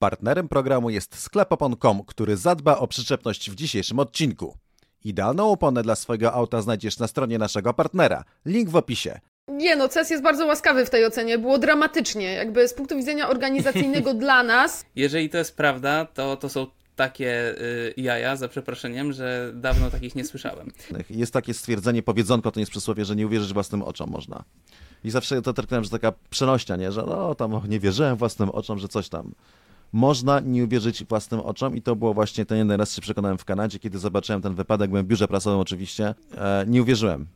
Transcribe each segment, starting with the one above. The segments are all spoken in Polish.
Partnerem programu jest sklep opon.com, który zadba o przyczepność w dzisiejszym odcinku. Idealną oponę dla swojego auta znajdziesz na stronie naszego partnera. Link w opisie. Nie no, CES jest bardzo łaskawy w tej ocenie, było dramatycznie, jakby z punktu widzenia organizacyjnego dla nas. Jeżeli to jest prawda, to to są takie y, jaja, za przeproszeniem, że dawno takich nie słyszałem. Jest takie stwierdzenie, powiedzonko, to nie jest przysłowie, że nie uwierzysz własnym oczom można. I zawsze to traktowałem, że taka przenośnia, nie? że no tam nie wierzyłem własnym oczom, że coś tam. Można nie uwierzyć własnym oczom i to było właśnie ten jeden raz się przekonałem w Kanadzie, kiedy zobaczyłem ten wypadek, byłem w biurze prasowym oczywiście, e, nie uwierzyłem.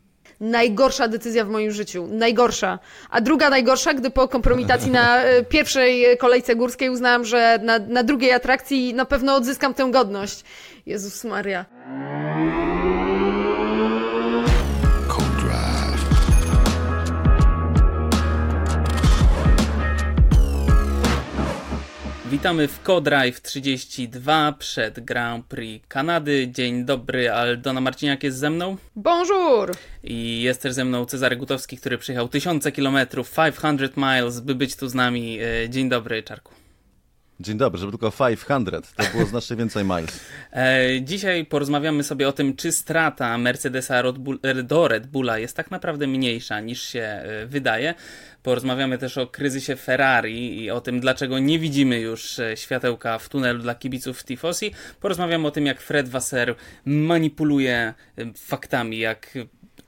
Najgorsza decyzja w moim życiu. Najgorsza. A druga najgorsza, gdy po kompromitacji na e, pierwszej kolejce górskiej uznałam, że na, na drugiej atrakcji na pewno odzyskam tę godność. Jezus Maria. Witamy w Co-Drive 32 przed Grand Prix Kanady. Dzień dobry, Aldona Marciniak jest ze mną. Bonjour! I jest też ze mną Cezary Gutowski, który przyjechał tysiące kilometrów, 500 miles, by być tu z nami. E, Dzień dobry, Czarku. Dzień dobry, żeby tylko 500, to było znacznie więcej miles. E, Dzisiaj porozmawiamy sobie o tym, czy strata Mercedesa do Red Bulla jest tak naprawdę mniejsza niż się e, wydaje. Porozmawiamy też o kryzysie Ferrari i o tym, dlaczego nie widzimy już e, światełka w tunelu dla kibiców Tifosi. Porozmawiamy o tym, jak Fred Wasser manipuluje faktami, jak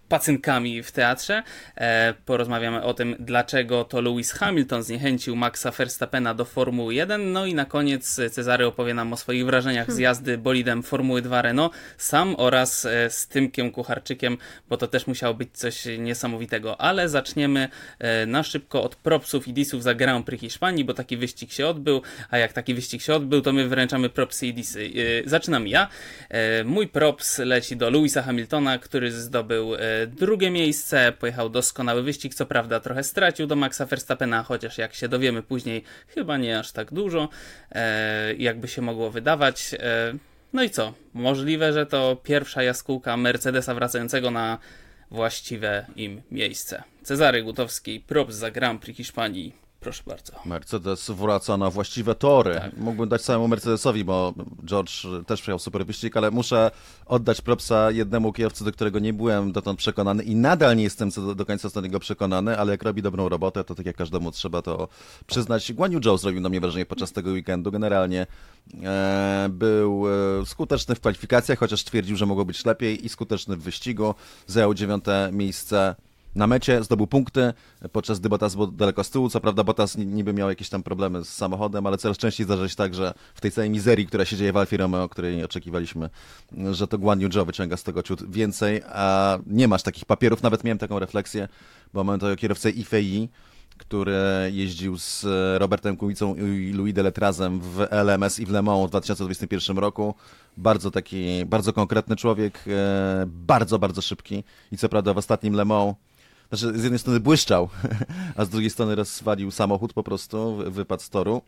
pacynkami w teatrze. E, porozmawiamy o tym, dlaczego to Lewis Hamilton zniechęcił Maxa Verstappena do Formuły 1. No i na koniec Cezary opowie nam o swoich wrażeniach z jazdy bolidem Formuły 2 Renault sam oraz e, z Tymkiem Kucharczykiem, bo to też musiało być coś niesamowitego. Ale zaczniemy e, na szybko od propsów i disów za Grand Prix Hiszpanii, bo taki wyścig się odbył, a jak taki wyścig się odbył, to my wręczamy propsy i disy. Zaczynam ja. Mój props leci do Lewisa Hamiltona, który zdobył drugie miejsce, pojechał doskonały wyścig, co prawda trochę stracił do Maxa Verstappena, chociaż jak się dowiemy później, chyba nie aż tak dużo, e, jakby się mogło wydawać. E, no i co? Możliwe, że to pierwsza jaskółka Mercedesa wracającego na właściwe im miejsce. Cezary Gutowski, props za Grand Prix Hiszpanii. Proszę bardzo. Mercedes wraca na właściwe tory. Tak. Mógłbym dać samemu Mercedesowi, bo George też przyjechał super wyścig, ale muszę oddać propsa jednemu kierowcy, do którego nie byłem dotąd przekonany i nadal nie jestem co do, do końca co do niego przekonany, ale jak robi dobrą robotę, to tak jak każdemu trzeba to przyznać. Guan Yu Zhou zrobił na mnie wrażenie podczas tego weekendu. Generalnie e, był e, skuteczny w kwalifikacjach, chociaż twierdził, że mogło być lepiej i skuteczny w wyścigu. Zajął dziewiąte miejsce na mecie, zdobył punkty, podczas gdy Bottas był daleko z tyłu. Co prawda Bottas ni- niby miał jakieś tam problemy z samochodem, ale coraz częściej zdarza się tak, że w tej całej mizerii, która się dzieje w Alfie Romeo, której nie oczekiwaliśmy, że to Guan Yu Zhou wyciąga z tego ciut więcej, a nie masz takich papierów. Nawet miałem taką refleksję, bo mamy to kierowcę IFEI, który jeździł z Robertem Kubicą i Louis Deletrazem w LMS i w Le Mans w 2021 roku. Bardzo taki, bardzo konkretny człowiek, e, bardzo, bardzo szybki i co prawda w ostatnim Le Mans znaczy, z jednej strony błyszczał, a z drugiej strony rozwalił samochód po prostu, wy- wypadł z toru.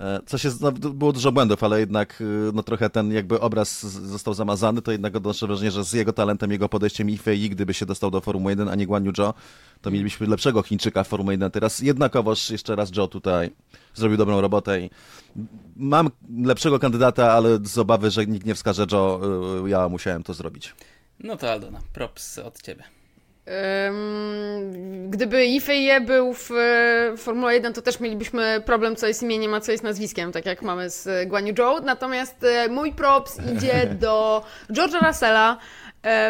E, Co się, było dużo błędów, ale jednak y, no, trochę ten jakby obraz został zamazany, to jednak odnoszę wrażenie, że z jego talentem, jego podejściem i Fei, gdyby się dostał do Formuły 1, a nie Guan Yu Zhou, to mielibyśmy lepszego Chińczyka w Formule 1. Teraz jednakowoż jeszcze raz Zhou tutaj zrobił dobrą robotę i mam lepszego kandydata, ale z obawy, że nikt nie wskaże Zhou, y, ja musiałem to zrobić. No to Aldona, props od ciebie. Gdyby Ifeje był w e, Formule 1, to też mielibyśmy problem, co jest imieniem, a co jest nazwiskiem, tak jak mamy z Guan Yu Zhou. Natomiast e, mój props idzie do George'a Russella.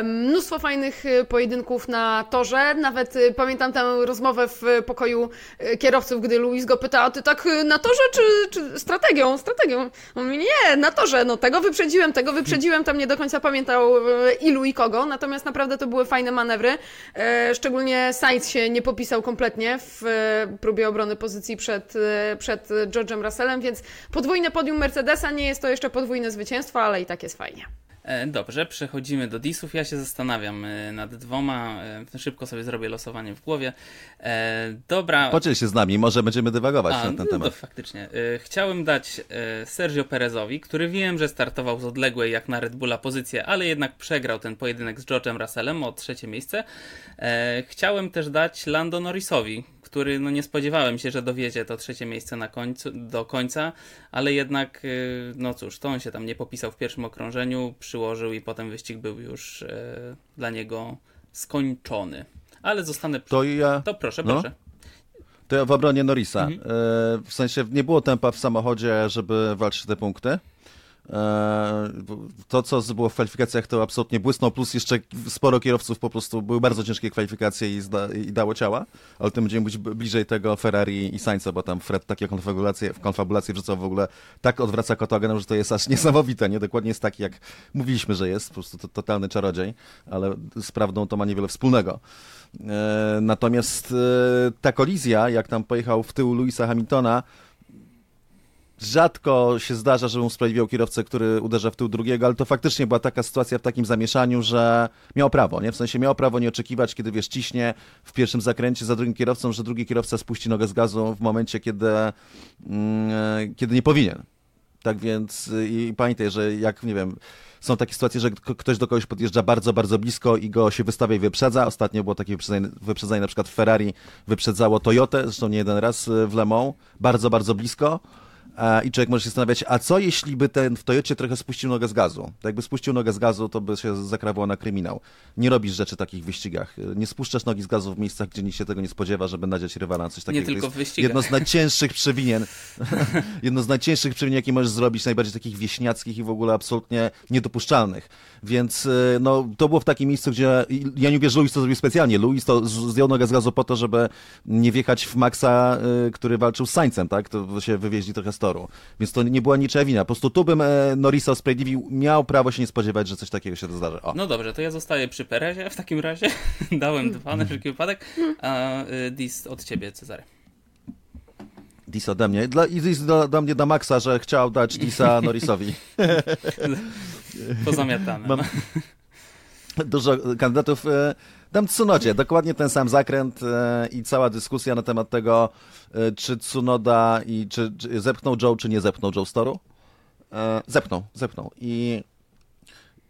Mnóstwo fajnych e, pojedynków na torze. Nawet e, pamiętam tę rozmowę w pokoju e, kierowców, gdy Luis go pyta, a ty tak na torze czy, czy strategią? Strategią. On mówi, nie, na torze. No tego wyprzedziłem, tego wyprzedziłem. Tam nie do końca pamiętał ilu i kogo. Natomiast naprawdę to były fajne manewry. E, Szczególnie Sainz się nie popisał kompletnie w próbie obrony pozycji przed, przed George'em Russellem, więc podwójne podium Mercedesa nie jest to jeszcze podwójne zwycięstwo, ale i tak jest fajnie. E, Dobrze, przechodzimy do disów. Ja się zastanawiam e, nad dwoma. e, Szybko sobie zrobię losowanie w głowie. Dobra. Podziel się z nami, może będziemy dywagować A, na ten no to temat. faktycznie. E, Chciałem dać Sergio Perezowi, który wiem, że startował z odległej jak na Red Bulla pozycję, ale jednak przegrał ten pojedynek z George'em Russellem o trzecie miejsce. Chciałem też dać Lando Norrisowi, który no nie spodziewałem się, że dowiedzie to trzecie miejsce na końcu, do końca, ale jednak, y, no cóż, to on się tam nie popisał w pierwszym okrążeniu, przyłożył i potem wyścig był już e, dla niego skończony. Ale zostanę przy... To ja, To proszę, No. proszę. to ja w obronie Norrisa. Mhm. E, w sensie nie było tempa w samochodzie, żeby walczyć te punkty. E, To, co było w kwalifikacjach, to absolutnie błysnął, plus jeszcze sporo kierowców po prostu były bardzo ciężkie kwalifikacje i, zda, i dało ciała, ale tym będziemy być bliżej tego Ferrari i Sainza, bo tam Fred takie konfabulacje, konfabulacje wrzucał w ogóle, tak odwraca kotogenem, że to jest aż niesamowite, nie? Dokładnie jest taki, jak mówiliśmy, że jest, po prostu to, totalny czarodziej, ale z prawdą to ma niewiele wspólnego. E, Natomiast e, ta kolizja, jak tam pojechał w tył Louisa Hamiltona, rzadko się zdarza, żebym usprawiedliwiał kierowcę, który uderza w tył drugiego, ale to faktycznie była taka sytuacja w takim zamieszaniu, że miał prawo, nie? W sensie miał prawo nie oczekiwać, kiedy wiesz, ciśnie w pierwszym zakręcie za drugim kierowcą, że drugi kierowca spuści nogę z gazu w momencie, kiedy, mm, kiedy nie powinien. Tak więc i pamiętaj, że jak, nie wiem, są takie sytuacje, że ktoś do kogoś podjeżdża bardzo, bardzo blisko i go się wystawia i wyprzedza. Ostatnio było takie wyprzedzanie, wyprzedzanie na przykład Ferrari wyprzedzało Toyotę, zresztą nie jeden raz y, w Le Mans, bardzo, bardzo blisko. I człowiek może się zastanawiać, a co jeśli by ten w Toyocie trochę spuścił nogę z gazu? To jakby spuścił nogę z gazu, to by się zakrawało na kryminał. Nie robisz rzeczy takich w wyścigach. Nie spuszczasz nogi z gazu w miejscach, gdzie nikt się tego nie spodziewa, żeby nadziać rywala na coś takiego. To tylko w wyścigach. Jedno z najcięższych przewinien. jedno z najcięższych przewinień, jakie możesz zrobić, najbardziej takich wieśniackich i w ogóle absolutnie niedopuszczalnych. Więc y, no, to było w takim miejscu, gdzie ja nie mówię, że Luis to zrobił specjalnie. Luis to zdjął nogę z gazu po to, żeby nie wjechać w Maxa, y, który walczył z Sańcem, tak? To się wywieźli trochę z toru. Więc to nie była niczyja wina. Po prostu tu bym e, Norrisa usprawiedliwił. Miał prawo się nie spodziewać, że coś takiego się zdarzy. O. No dobrze, to ja zostaję przy Perezie w takim razie. Dałem dwa na wszelki wypadek. A y, Dis od ciebie, Cezary. Dis ode mnie. Dla, I dis do, do mnie do Maxa, że chciał dać Disa Norrisowi. Pozamiatane. Mam- dużo kandydatów. Dam Tsunodzie, dokładnie ten sam zakręt e, i cała dyskusja na temat tego, e, czy Tsunoda i czy, czy zepchnął Joe, czy nie zepchnął Joe z toru. E, Zepchnął, zepchnął. I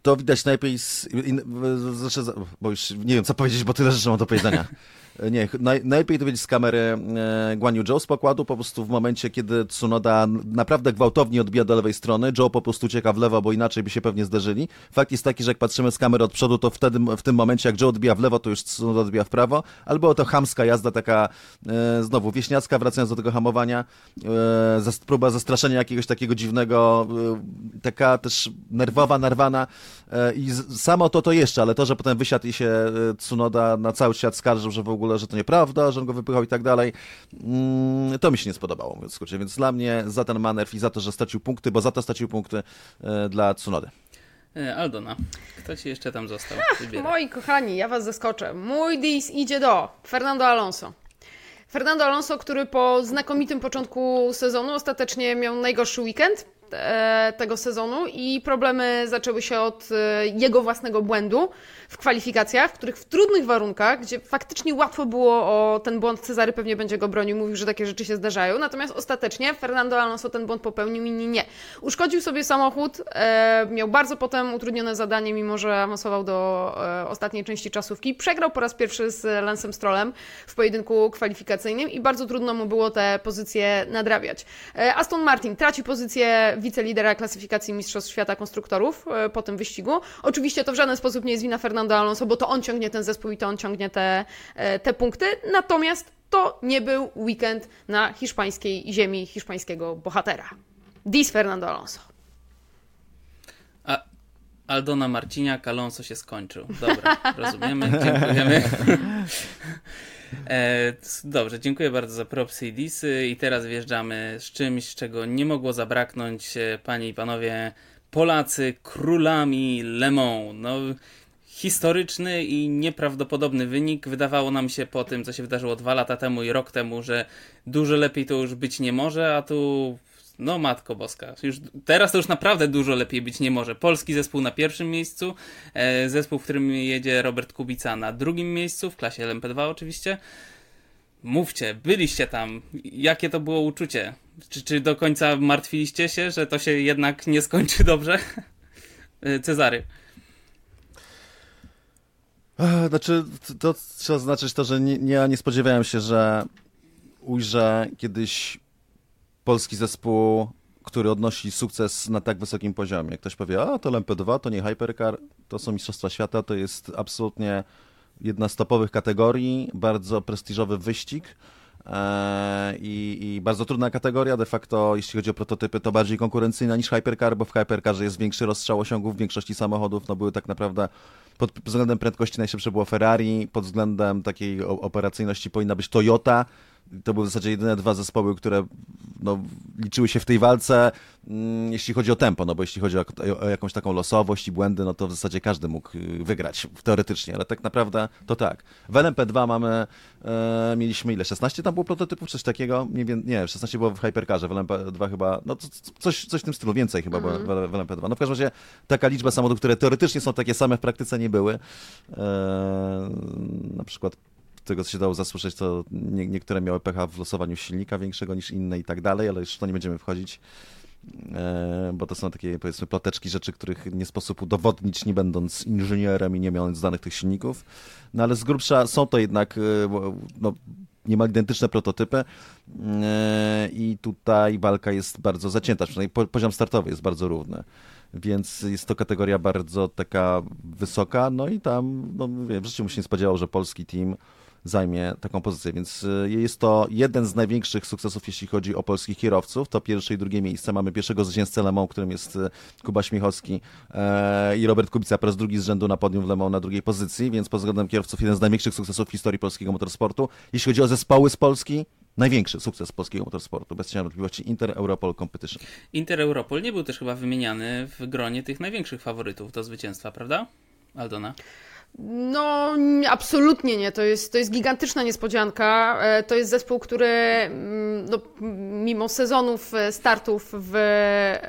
to widać najlepiej, z, in, w- znaczy, za- bo już nie wiem co powiedzieć, bo tyle rzeczy mam do powiedzenia. Nie, naj, najlepiej to wiedzieć z kamery e, Guan Yu Joe z pokładu, po prostu w momencie, kiedy Tsunoda naprawdę gwałtownie odbija do lewej strony, Joe po prostu ucieka w lewo, bo inaczej by się pewnie zderzyli. Fakt jest taki, że jak patrzymy z kamery od przodu, to wtedy, w tym momencie, jak Joe odbija w lewo, to już Tsunoda odbija w prawo, albo to chamska jazda taka, e, znowu wieśniacka, wracając do tego hamowania, e, zas, próba zastraszenia jakiegoś takiego dziwnego, e, taka też nerwowa, narwana e, i z, samo to to jeszcze, ale to, że potem wysiadł i się e, Tsunoda na cały świat skarżył, że w ogóle, że to nieprawda, że on go wypychał i tak dalej, mm, to mi się nie spodobało, mówiąc w skrócie, więc dla mnie za ten manewr i za to, że stracił punkty, bo za to stracił punkty e, dla Tsunody. Y, Aldona, kto ci jeszcze tam został? Wybieraj. Moi kochani, ja was zaskoczę. Mój dis idzie do Fernando Alonso. Fernando Alonso, który po znakomitym początku sezonu ostatecznie miał najgorszy weekend e, tego sezonu i problemy zaczęły się od e, jego własnego błędu w kwalifikacjach, w których w trudnych warunkach, gdzie faktycznie łatwo było o ten błąd, Cezary pewnie będzie go bronił, mówił, że takie rzeczy się zdarzają, natomiast ostatecznie Fernando Alonso ten błąd popełnił, inni nie. Uszkodził sobie samochód, e, miał bardzo potem utrudnione zadanie, mimo że awansował do e, ostatniej części czasówki. Przegrał po raz pierwszy z Lansem Strollem w pojedynku kwalifikacyjnym i bardzo trudno mu było te pozycje nadrabiać. E, Aston Martin traci pozycję wicelidera klasyfikacji Mistrzostw Świata Konstruktorów e, po tym wyścigu. Oczywiście to w żaden sposób nie jest wina Fernando Alonso, bo to on ciągnie ten zespół i to on ciągnie te, e, te punkty. Natomiast to nie był weekend na hiszpańskiej ziemi hiszpańskiego bohatera. Dis Fernando Alonso. A Aldona Marciniak, Alonso się skończył. Dobra, rozumiemy, dziękujemy. E, dobrze, dziękuję bardzo za propsy i disy i teraz wjeżdżamy z czymś, czego nie mogło zabraknąć, e, panie i panowie, Polacy królami Le Mans. No, historyczny i nieprawdopodobny wynik. Wydawało nam się po tym, co się wydarzyło dwa lata temu i rok temu, że dużo lepiej to już być nie może, a tu no matko boska. Już, teraz to już naprawdę dużo lepiej być nie może. Polski zespół na pierwszym miejscu, e, zespół, w którym jedzie Robert Kubica na drugim miejscu, w klasie LMP2 oczywiście. Mówcie, byliście tam. Jakie to było uczucie? Czy, czy do końca martwiliście się, że to się jednak nie skończy dobrze? E, Cezary. Znaczy, to trzeba zaznaczyć to, że nie, nie, ja nie spodziewałem się, że ujrzę kiedyś polski zespół, który odnosi sukces na tak wysokim poziomie. Ktoś powie, a to LMP2, to nie Hypercar, to są Mistrzostwa Świata, to jest absolutnie jedna z topowych kategorii, bardzo prestiżowy wyścig. e, I, I bardzo trudna kategoria, de facto jeśli chodzi o prototypy, to bardziej konkurencyjna niż Hypercar, bo w Hypercarze jest większy rozstrzał osiągów w większości samochodów, no były tak naprawdę pod względem prędkości najszybsze było Ferrari, pod względem takiej operacyjności powinna być Toyota. To były w zasadzie jedyne dwa zespoły, które no, liczyły się w tej walce, mm, jeśli chodzi o tempo, no bo jeśli chodzi o, o jakąś taką losowość i błędy, no to w zasadzie każdy mógł y, wygrać teoretycznie, ale tak naprawdę to tak. W LMP2 mamy, e, mieliśmy ile, 16 tam było prototypów, coś takiego? Nie, wiem, nie 16 było w Hypercarze, w LMP2 chyba, no coś, coś w tym stylu, więcej chyba było w, w LMP2. No w każdym razie taka liczba samochodów, które teoretycznie są takie same, w praktyce nie były. E, na przykład tego, co się dało zasłyszeć, to nie, niektóre miały pecha w losowaniu silnika większego niż inne i tak dalej, ale już w to nie będziemy wchodzić, e, bo to są takie, powiedzmy, ploteczki rzeczy, których nie sposób udowodnić, nie będąc inżynierem i nie mając danych tych silników. No ale z grubsza są to jednak e, no, niemal identyczne prototypy e, i tutaj walka jest bardzo zacięta, przynajmniej po- poziom startowy jest bardzo równy. Więc jest to kategoria bardzo taka wysoka, no i tam, no mówię, w życiu bym się nie spodziewał, że polski team zajmie taką pozycję, więc y, jest to jeden z największych sukcesów, jeśli chodzi o polskich kierowców. To pierwsze i drugie miejsce. Mamy pierwszego zwycięzcę Le Mans, którym jest y, Kuba Śmiechowski e, i Robert Kubica po raz drugi z rzędu na podium w Le Mans na drugiej pozycji, więc pod względem kierowców jeden z największych sukcesów w historii polskiego motorsportu. Jeśli chodzi o zespoły z Polski, największy sukces polskiego motorsportu, bez cienia wątpliwości Inter Europol Competition. Inter Europol nie był też chyba wymieniany w gronie tych największych faworytów do zwycięstwa, prawda? Aldona? No, nie, absolutnie nie. To jest, to jest gigantyczna niespodzianka. E, To jest zespół, który mm, no, mimo sezonów e, startów w, e,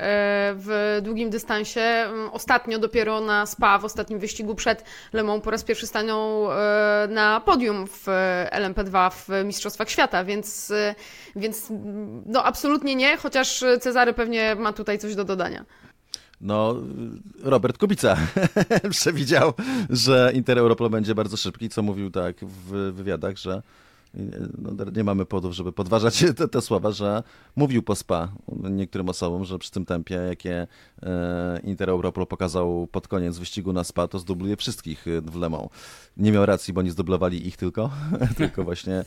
w długim dystansie, mm, ostatnio dopiero na SPA, w ostatnim wyścigu przed Le Mans po raz pierwszy stanął na podium w LMP2 w Mistrzostwach Świata, więc, więc mm, no, absolutnie nie, chociaż Cezary pewnie ma tutaj coś do dodania. No, Robert Kubica przewidział, że Inter Europol będzie bardzo szybki, co mówił tak w wywiadach, że no, nie mamy powodów, żeby podważać te, te słowa, że mówił po SPA niektórym osobom, że przy tym tempie, jakie e, Inter Europol pokazał pod koniec wyścigu na SPA, to zdubluje wszystkich e, w Le Mans. Nie miał racji, bo nie zdublowali ich tylko, tylko właśnie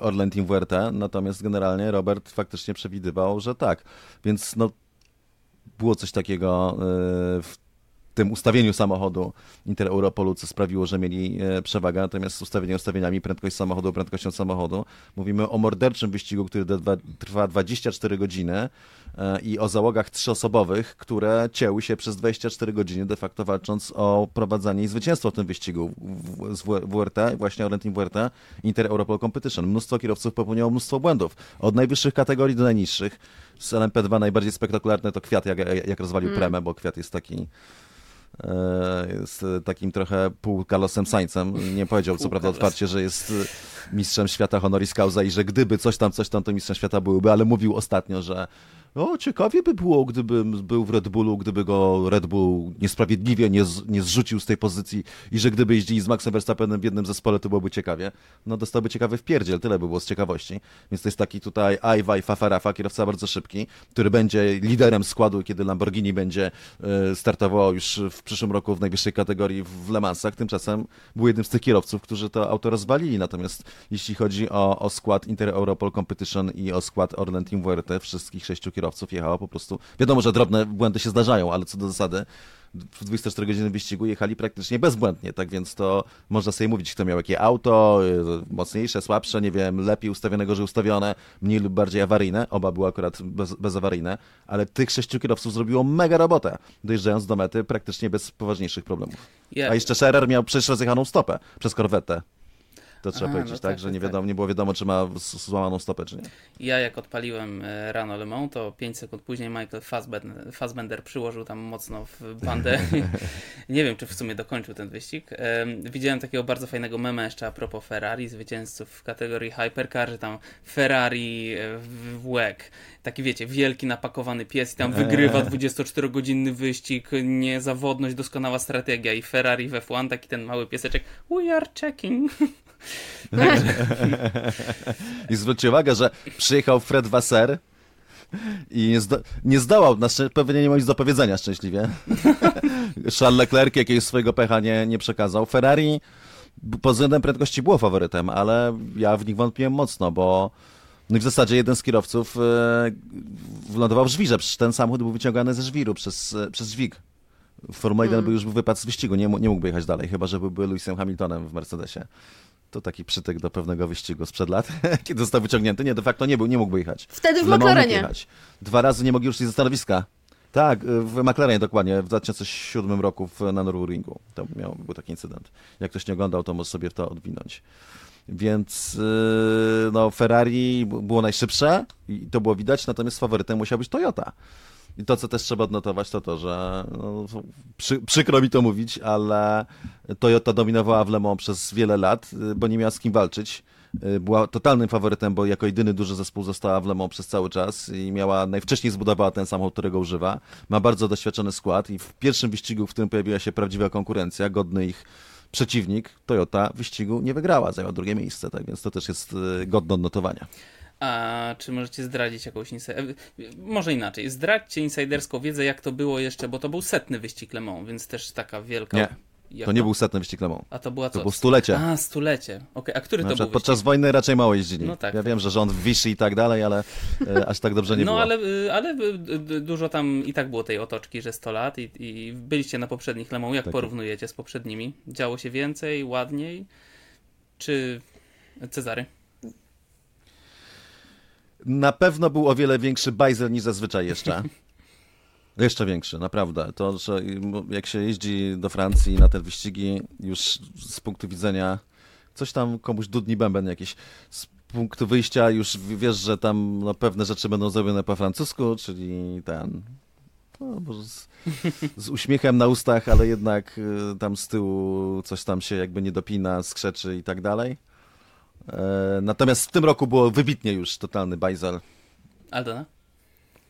Orlen Team natomiast generalnie Robert faktycznie przewidywał, że tak. Więc no, było coś takiego e, w tym ustawieniu samochodu Inter Europolu, co sprawiło, że mieli e, przewagę, natomiast ustawienie ustawieniami, prędkość samochodu, prędkością samochodu. Mówimy o morderczym wyścigu, który trwa 24 godziny e, i o załogach trzyosobowych, które cięły się przez 24 godziny, de facto walcząc o prowadzenie i zwycięstwo w tym wyścigu z WRT, właśnie Orlen Team WRT, Inter Europol Competition. Mnóstwo kierowców popełniało mnóstwo błędów, od najwyższych kategorii do najniższych. Z LMP2 najbardziej spektakularne to Kwiat, jak, jak rozwalił Premę, bo Kwiat jest taki jest takim trochę pół Carlosem Saincem. Nie powiedział co prawda otwarcie, że jest e, mistrzem świata honoris causa i że gdyby coś tam, coś tam, to mistrzem świata byłyby, ale mówił ostatnio, że o, ciekawie by było, gdybym był w Red Bullu, gdyby go Red Bull niesprawiedliwie nie, z, nie zrzucił z tej pozycji i że gdyby jeździli z Maxem Verstappenem w jednym zespole, to byłoby ciekawie. No dostałby ciekawy wpierdziel, tyle by było z ciekawości. Więc to jest taki tutaj Ajwaj Fafarafa, kierowca bardzo szybki, który będzie liderem składu, kiedy Lamborghini będzie e, startowało już w przyszłym roku w najwyższej kategorii w Le Mansach. Tymczasem był jednym z tych kierowców, którzy to auto rozwalili. Natomiast jeśli chodzi o, o skład Inter Europol Competition i o skład Orlen Team WRT, wszystkich sześciu kierowców jechało po prostu. Wiadomo, że drobne błędy się zdarzają, ale co do zasady w 24 godziny wyścigu jechali praktycznie bezbłędnie, tak więc to można sobie mówić, kto miał jakie auto, y, mocniejsze, słabsze, nie wiem, lepiej ustawione, gorzej ustawione, mniej lub bardziej awaryjne, oba były akurat bez, bezawaryjne, ale tych sześciu kierowców zrobiło mega robotę, dojeżdżając do mety praktycznie bez poważniejszych problemów. Ja- A jeszcze Scherer miał przecież rozjechaną stopę przez korwetę. To trzeba powiedzieć, no tak, tak, że tak, nie, tak. wiadomo, nie było wiadomo, czy ma złamaną stopę, czy nie. Ja jak odpaliłem e, rano Le Mans, to 5 sekund później Michael Fassbender, Fassbender przyłożył tam mocno w bandę. Nie wiem, czy w sumie dokończył ten wyścig. Em, Widziałem takiego bardzo fajnego mema jeszcze a propos Ferrari, zwycięzców w kategorii Hypercar, że tam Ferrari e, w łek. Taki wiecie, wielki napakowany pies i tam wygrywa 24-godzinny wyścig, niezawodność, doskonała strategia i Ferrari w F1, taki ten mały pieseczek We are checking. I zwróćcie uwagę, że przyjechał Fred Wasser i nie, zdo- nie zdołał, na pewnie nie ma nic do powiedzenia szczęśliwie. Charles Leclerc jakiegoś swojego pecha nie, nie przekazał. Ferrari pod względem prędkości było faworytem, ale ja w nich wątpiłem mocno, bo no i w zasadzie jeden z kierowców e, wylądował w żwirze, przecież ten samochód był wyciągany ze żwiru przez, e, przez dźwig. W Formule 1 by już był wypadł z wyścigu, nie, nie mógłby jechać dalej, chyba że byłby Lewisem Hamiltonem w Mercedesie. To taki przytyk do pewnego wyścigu sprzed lat, kiedy został wyciągnięty. Nie, de facto nie, był, nie mógłby jechać. Wtedy w Le McLarenie. jechać. Dwa razy nie mogli już ze stanowiska. Tak, w McLarenie dokładnie, w 2007 roku w, na Nürburgringu. To miał, był taki incydent. Jak ktoś nie oglądał, to może sobie to odwinąć. Więc yy, no, Ferrari było najszybsze i to było widać, natomiast faworytem musiał być Toyota. I to, co też trzeba odnotować, to to, że no, przy, przykro mi to mówić, ale Toyota dominowała w Le Mans przez wiele lat, y, bo nie miała z kim walczyć. Y, Była totalnym faworytem, bo jako jedyny duży zespół została w Le Mans przez cały czas i miała, najwcześniej zbudowała ten samochód, którego używa. Ma bardzo doświadczony skład i w pierwszym wyścigu, w którym pojawiła się prawdziwa konkurencja, godny ich przeciwnik, Toyota wyścigu nie wygrała, zajęła drugie miejsce, tak więc to też jest y, godne odnotowania. A czy możecie zdradzić jakąś insider... Może inaczej. Zdradźcie insiderską wiedzę, jak to było jeszcze, bo to był setny wyścig Le Mans, więc też taka wielka... Nie, To nie był setny wyścig Le Mans. A to była co? To było stulecie. A, stulecie. Okej, a który Na to był podczas wyścig? wojny raczej mało jeździli. No tak, ja tak. wiem, że rząd w Vichy i tak dalej, ale e, aż tak dobrze nie no było. ale, y, ale y, dużo tam i tak było tej otoczki, że 100 lat i, i byliście na poprzednich Le Mans. Jak Tak. porównujecie z poprzednimi? Działo się więcej, ładniej? Czy Cezary? Na pewno był o wiele większy bajzel niż zazwyczaj jeszcze. Jeszcze większy, naprawdę. To, że jak się jeździ do Francji na te wyścigi, już z punktu widzenia coś tam komuś dudni bęben jakiś. Z punktu wyjścia już wiesz, że tam no, pewne rzeczy będą zrobione po francusku, czyli ten. No, z, z uśmiechem na ustach, ale jednak y, tam z tyłu coś tam się jakby nie dopina, skrzeczy i tak dalej. E, Natomiast w tym roku było wybitnie już totalny bajzel. Aldona?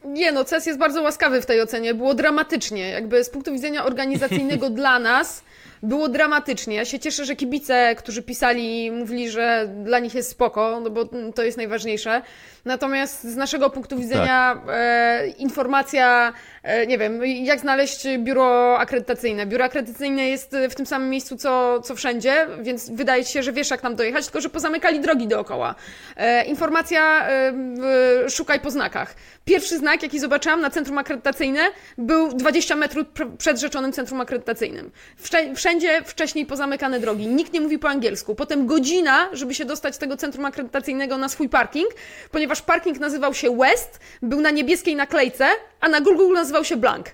Nie no, CES jest bardzo łaskawy w tej ocenie. Było dramatycznie. Jakby z punktu widzenia organizacyjnego dla nas było dramatycznie. Ja się cieszę, że kibice, którzy pisali, mówili, że dla nich jest spoko, no bo to jest najważniejsze. Natomiast z naszego punktu widzenia e, informacja, e, nie wiem, jak znaleźć biuro akredytacyjne. Biuro akredytacyjne jest w tym samym miejscu, co, co wszędzie, więc wydaje się, że wiesz, jak tam dojechać, tylko że pozamykali drogi dookoła. E, informacja, e, szukaj po znakach. Pierwszy znak, jaki zobaczyłam na centrum akredytacyjne, był 20 metrów pr- przed rzeczonym centrum akredytacyjnym. Wszcze- Wszędzie wcześniej pozamykane drogi. Nikt nie mówi po angielsku. Potem godzina, żeby się dostać z tego centrum akredytacyjnego na swój parking, ponieważ parking nazywał się West, był na niebieskiej naklejce, a na Google nazywał się Blank.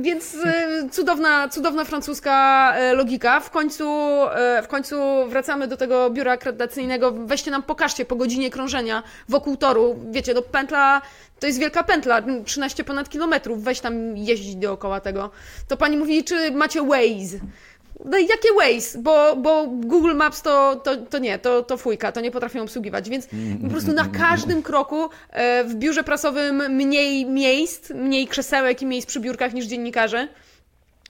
Więc e, cudowna, cudowna francuska e, logika. W końcu, e, w końcu wracamy do tego biura akredytacyjnego. Weźcie nam, pokażcie po godzinie krążenia wokół toru. Wiecie, no pętla, to jest wielka pętla, 13 ponad kilometrów. Weź tam jeździć dookoła tego. To pani mówi, czy macie Waze? No jakie Waze? Bo, bo Google Maps to, to, to nie, to, to fujka, to nie potrafią obsługiwać, więc po prostu na każdym kroku e, w biurze prasowym mniej miejsc, mniej krzesełek i miejsc przy biurkach niż dziennikarze.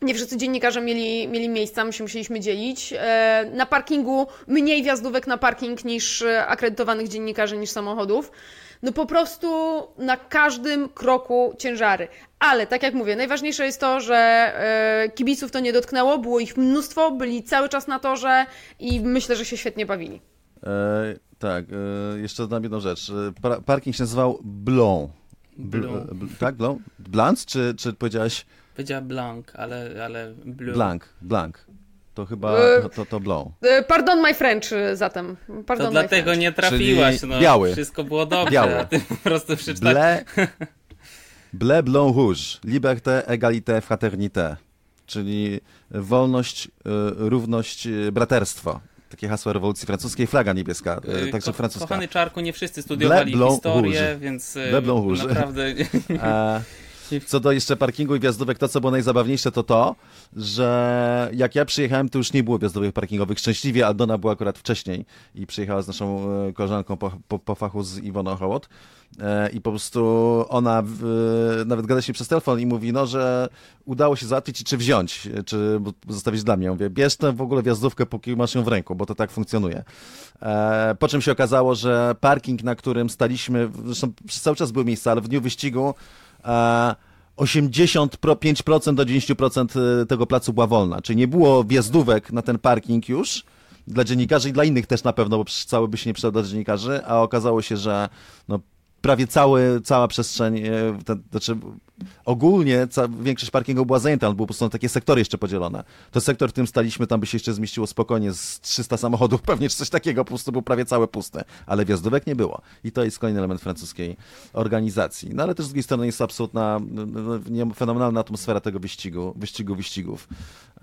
Nie wszyscy dziennikarze mieli, mieli miejsca, my się musieliśmy dzielić. E, Na parkingu mniej wjazdówek na parking niż akredytowanych dziennikarzy, niż samochodów. No po prostu na każdym kroku ciężary. Ale tak jak mówię, najważniejsze jest to, że e, kibiców to nie dotknęło, było ich mnóstwo, byli cały czas na torze i myślę, że się świetnie bawili. E, tak, e, jeszcze dodam jedną rzecz. E, Pa, parking się nazywał Blon. Blon. Bl, tak, Blon? Blans, czy, czy powiedziałeś Powiedziała Blanc, ale, ale Blue. Blank? Blank. To chyba E, to, to. E, Pardon my French e, zatem. Pardon To my dlatego French. nie trafiłaś, no. biały. Wszystko było dobrze, Biały. a ty po prostu przeczytałeś. Ble, ble Blanc Rouge. Liberté, égalité, fraternité. Czyli wolność, e, równość, e, braterstwo. Takie hasło rewolucji francuskiej, flaga niebieska, e, także Ko- francuska. Kochany Czarku, nie wszyscy studiowali historię, Rouge. więc Ble Rouge. naprawdę E, Co do jeszcze parkingu i wjazdówek, to co było najzabawniejsze to to, że jak ja przyjechałem, to już nie było wjazdówek parkingowych. Szczęśliwie Aldona była akurat wcześniej i przyjechała z naszą e, koleżanką po, po, po fachu z Iwoną Hołot. E, I po prostu ona w, nawet gada się przez telefon i mówi, no, że udało się załatwić i czy wziąć, czy zostawić dla mnie. Ja mówię, bierz tę w ogóle wjazdówkę, póki masz ją w ręku, bo to tak funkcjonuje. E, po czym się okazało, że parking, na którym staliśmy, zresztą cały czas były miejsca, ale w dniu wyścigu e, 85% do 90% tego placu była wolna, czyli nie było wjazdówek na ten parking już, dla dziennikarzy i dla innych też na pewno, bo przecież cały by się nie przydał dla dziennikarzy, a okazało się, że no, prawie cały, cała przestrzeń, e, ten, znaczy ogólnie ca, większość parkingu była zajęta, ale były po prostu takie sektory jeszcze podzielone. To sektor, w którym staliśmy, tam by się jeszcze zmieściło spokojnie z 300 samochodów, pewnie czy coś takiego, po prostu był prawie całe puste, ale wjazdówek nie było. I to jest kolejny element francuskiej organizacji. No ale też z drugiej strony jest absolutna, no, no, fenomenalna atmosfera tego wyścigu, wyścigu wyścigów,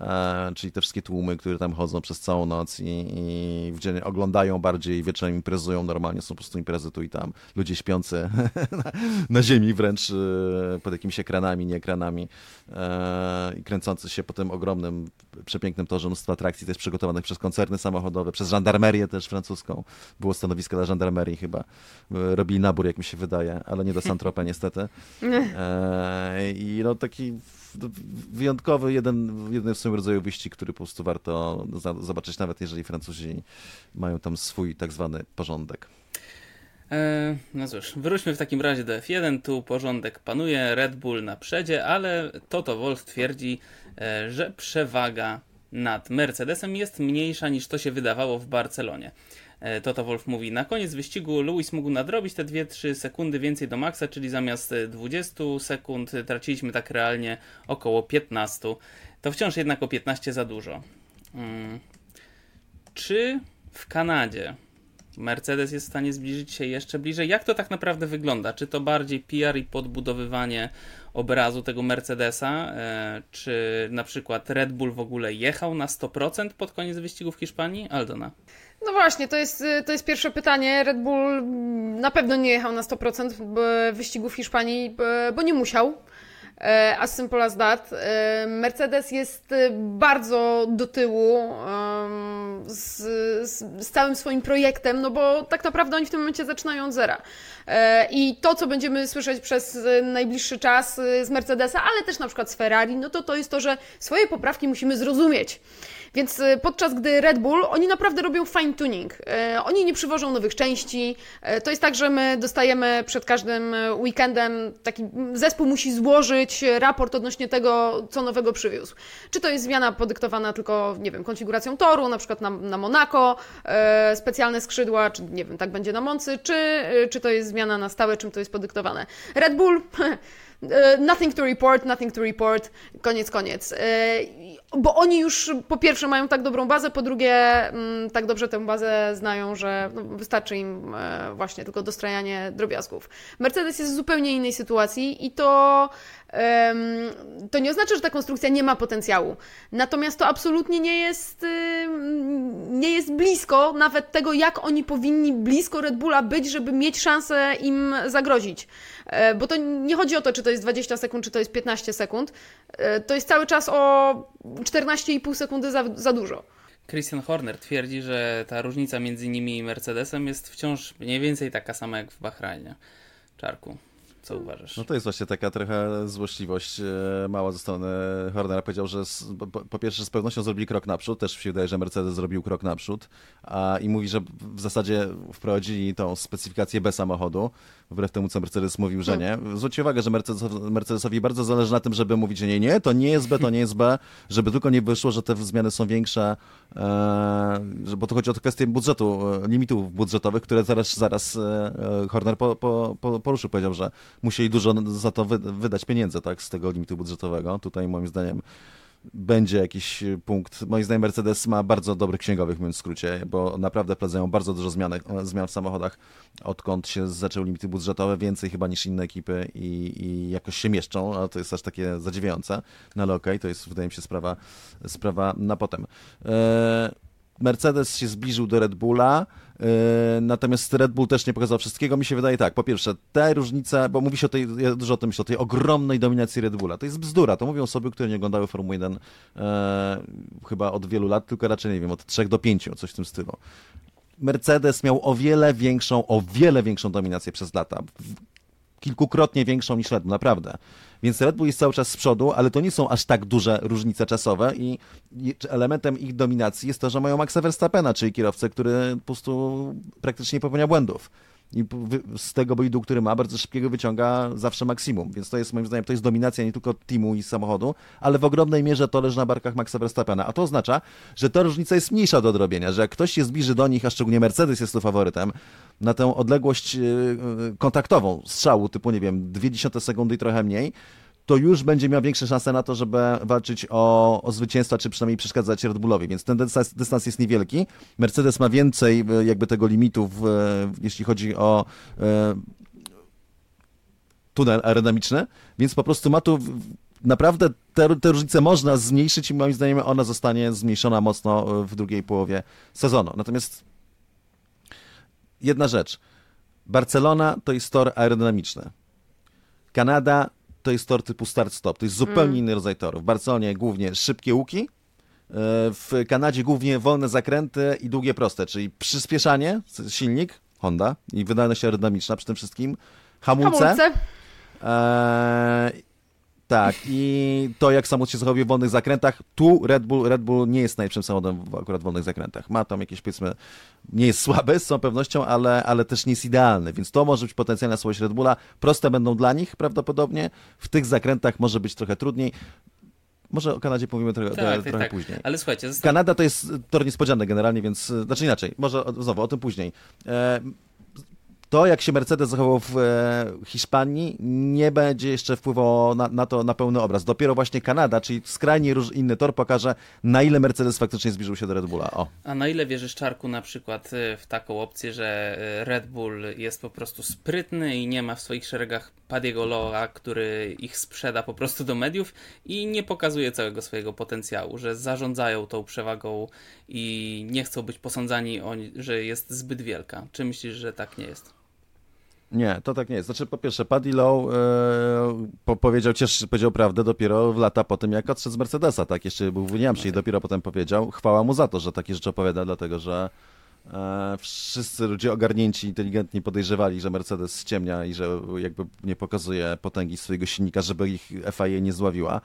e, czyli te wszystkie tłumy, które tam chodzą przez całą noc i, i w dzień oglądają bardziej, wieczorem imprezują normalnie, są po prostu imprezy tu i tam, ludzie śpiący na, na ziemi wręcz e, pod jakimiś ekranami, nie ekranami e, i kręcący się po tym ogromnym, przepięknym torze mnóstwo atrakcji też przygotowanych przez koncerny samochodowe, przez żandarmerię też francuską. Było stanowisko dla żandarmerii chyba. E, robili nabór, jak mi się wydaje, ale nie do Saint-Tropez niestety. I no taki wyjątkowy, jeden, jeden w swoim rodzaju wyścig, który po prostu warto zobaczyć, nawet jeżeli Francuzi mają tam swój tak zwany porządek. E, no cóż, wróćmy w takim razie do F1. Tu porządek panuje, Red Bull na przedzie, ale Toto Wolff twierdzi, e, że przewaga nad Mercedesem jest mniejsza niż to się wydawało w Barcelonie. E, Toto Wolff mówi, na koniec wyścigu Lewis mógł nadrobić te 2-3 sekundy więcej do maksa, czyli zamiast 20 sekund traciliśmy tak realnie około 15. To wciąż jednak o 15 za dużo. Hmm. Czy w Kanadzie Mercedes jest w stanie zbliżyć się jeszcze bliżej. Jak to tak naprawdę wygląda? Czy to bardziej PR i podbudowywanie obrazu tego Mercedesa? E, czy na przykład Red Bull w ogóle jechał na 100% pod koniec wyścigu w Hiszpanii? Aldona. No właśnie, to jest, to jest pierwsze pytanie. Red Bull na pewno nie jechał na 100% wyścigu w Hiszpanii, bo nie musiał. E, as simple as that. E, Mercedes jest e, bardzo do tyłu z, z, całym swoim projektem, no bo tak naprawdę oni w tym momencie zaczynają od zera. I to, co będziemy słyszeć przez najbliższy czas z Mercedesa, ale też na przykład z Ferrari, no to to jest to, że swoje poprawki musimy zrozumieć. Więc y, podczas gdy Red Bull, oni naprawdę robią fine tuning. Y, oni nie przywożą nowych części. Y, to jest tak, że my dostajemy przed każdym weekendem taki zespół musi złożyć raport odnośnie tego, co nowego przywiózł. Czy to jest zmiana podyktowana tylko, nie wiem, konfiguracją toru, na przykład na, na Monaco, specjalne skrzydła, czy nie wiem, tak będzie na Moncy, czy, czy to jest zmiana na stałe, czym to jest podyktowane. Red Bull nothing to report, nothing to report, koniec, koniec. Bo oni już po pierwsze mają tak dobrą bazę, po drugie mm, tak dobrze tę bazę znają, że no, wystarczy im e, właśnie tylko dostrajanie drobiazgów. Mercedes jest w zupełnie innej sytuacji i to to nie oznacza, że ta konstrukcja nie ma potencjału. Natomiast to absolutnie nie jest, nie jest blisko nawet tego, jak oni powinni blisko Red Bulla być, żeby mieć szansę im zagrozić. E, bo to nie chodzi o to, czy to jest 20 sekund, czy to jest 15 sekund. E, to jest cały czas o 14,5 sekundy za, za dużo. Christian Horner twierdzi, że ta różnica między nimi i Mercedesem jest wciąż mniej więcej taka sama jak w Bahrajnie. Czarku. Co uważasz? No to jest właśnie taka trochę złośliwość e, mała ze strony Hornera. Powiedział, że po, po, pierwsze z pewnością zrobili krok naprzód, też się wydaje, że Mercedes zrobił krok naprzód a, i mówi, że w zasadzie wprowadzili tą specyfikację B samochodu, wbrew temu, co Mercedes mówił, że nie. Zwróćcie uwagę, że Mercedes, Mercedesowi bardzo zależy na tym, żeby mówić, że nie, nie, to nie jest B, to nie jest B, żeby tylko nie wyszło, że te zmiany są większe, e, bo to chodzi o kwestię budżetu, e, limitów budżetowych, które zaraz, zaraz e, Horner po, po, po, poruszył. Powiedział, że musieli dużo za to wydać pieniędzy, tak, z tego limitu budżetowego. Tutaj moim zdaniem będzie jakiś punkt. Moim zdaniem Mercedes ma bardzo dobrych księgowych, mówiąc w skrócie, bo naprawdę wprowadzają bardzo dużo zmian, zmian w samochodach, odkąd się zaczęły limity budżetowe, więcej chyba niż inne ekipy i, i jakoś się mieszczą, ale to jest aż takie zadziwiające. No ale okej, okay, to jest wydaje mi się sprawa, sprawa na potem. Eee, Mercedes się zbliżył do Red Bulla, yy, natomiast Red Bull też nie pokazał wszystkiego. Mi się wydaje tak, po pierwsze, te różnice, bo mówi się o tej, ja dużo o tym myślę, o tej ogromnej dominacji Red Bulla. To jest bzdura, to mówią osoby, które nie oglądały Formuły 1 e, chyba od wielu lat, tylko raczej, nie wiem, od 3 do 5, coś w tym stylu. Mercedes miał o wiele większą, o wiele większą dominację przez lata. Kilkukrotnie większą niż Red Bull, naprawdę. Więc Red Bull jest cały czas z przodu, ale to nie są aż tak duże różnice czasowe i elementem ich dominacji jest to, że mają Maxa Verstappena, czyli kierowcę, który po prostu praktycznie nie popełnia błędów. I z tego bolidu, który ma, bardzo szybkiego wyciąga zawsze maksimum. Więc to jest moim zdaniem, to jest dominacja nie tylko teamu i samochodu, ale w ogromnej mierze to leży na barkach Maxa Verstappena. A to oznacza, że ta różnica jest mniejsza do odrobienia, że jak ktoś się zbliży do nich, a szczególnie Mercedes jest tu faworytem, na tę odległość yy, yy, kontaktową strzału typu, nie wiem, 0,2 sekundy i trochę mniej, to już będzie miał większe szanse na to, żeby walczyć o, o zwycięstwa, czy przynajmniej przeszkadzać Red Bullowi, więc ten dystans, dystans jest niewielki. Mercedes ma więcej e, jakby tego limitu, e, jeśli chodzi o e, tunel aerodynamiczny, więc po prostu ma tu naprawdę te, te różnice można zmniejszyć i moim zdaniem ona zostanie zmniejszona mocno w drugiej połowie sezonu. Natomiast jedna rzecz. Barcelona to jest tor aerodynamiczny. Kanada to jest tor typu start-stop. To jest zupełnie inny rodzaj toru. W Barcelonie głównie szybkie łuki, e, w Kanadzie głównie wolne zakręty i długie proste, czyli przyspieszanie, silnik, Honda i wydajność aerodynamiczna przy tym wszystkim, hamulce, Hamulce. Eee, tak, i to jak samochód się zachowuje w wolnych zakrętach, tu Red Bull, Red Bull nie jest najlepszym samochodem w akurat wolnych zakrętach. Ma tam jakieś, powiedzmy, nie jest słaby z całą pewnością, ale, ale też nie jest idealny, więc to może być potencjalna słabość Red Bulla. Proste będą dla nich prawdopodobnie, w tych zakrętach może być trochę trudniej. Może o Kanadzie powiemy trochę, Tak, trochę tak. później. Ale słuchajcie, zosta- Kanada to jest tor niespodziany generalnie, więc znaczy inaczej, może znowu o tym później. E, to, jak się Mercedes zachował w e, Hiszpanii, nie będzie jeszcze wpływało na, na to na pełny obraz. Dopiero właśnie Kanada, czyli skrajnie róż, inny tor, pokaże, na ile Mercedes faktycznie zbliżył się do Red Bulla. O. A na ile wierzysz, Czarku, na przykład y, w taką opcję, że y, Red Bull jest po prostu sprytny i nie ma w swoich szeregach Padiego Loa, który ich sprzeda po prostu do mediów i nie pokazuje całego swojego potencjału, że zarządzają tą przewagą i nie chcą być posądzani, o, że jest zbyt wielka. Czy myślisz, że tak nie jest? Nie, to tak nie jest. Znaczy, po pierwsze, Paddy Lowe e, po, powiedział, cieszy, powiedział prawdę dopiero w lata po tym, jak odszedł z Mercedesa, tak? Jeszcze był w Williamsie i dopiero potem powiedział. Chwała mu za to, że takie rzeczy opowiada, dlatego że e, wszyscy ludzie ogarnięci, inteligentni podejrzewali, że Mercedes ściemnia i że jakby nie pokazuje potęgi swojego silnika, żeby ich FIA nie zławiła.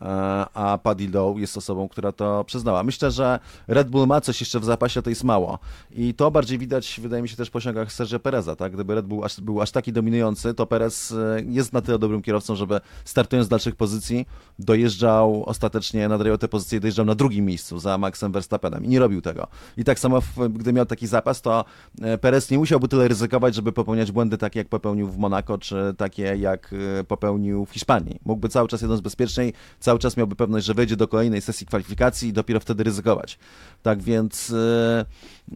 E, A Paddy Lowe jest osobą, która to przyznała. Myślę, że Red Bull ma coś jeszcze w zapasie, to jest mało. I to bardziej widać, wydaje mi się, też po osiągach Sergio Pereza. Tak? Gdyby Red Bull aż, był aż taki dominujący, to Perez e, jest na tyle dobrym kierowcą, żeby startując z dalszych pozycji, dojeżdżał ostatecznie, nadrajał te pozycje dojeżdżał na drugim miejscu za Maxem Verstappenem. I nie robił tego. I tak samo, gdy miał taki zapas, to e, Perez nie musiałby tyle ryzykować, żeby popełniać błędy takie, jak popełnił w Monako, czy takie, jak popełnił w Hiszpanii. Mógłby cały czas jedząc bezpieczniej, cały czas miałby pewność, że wejdzie do kolejnej sesji kwalifikacji i dopiero wtedy ryzykować. Tak więc e,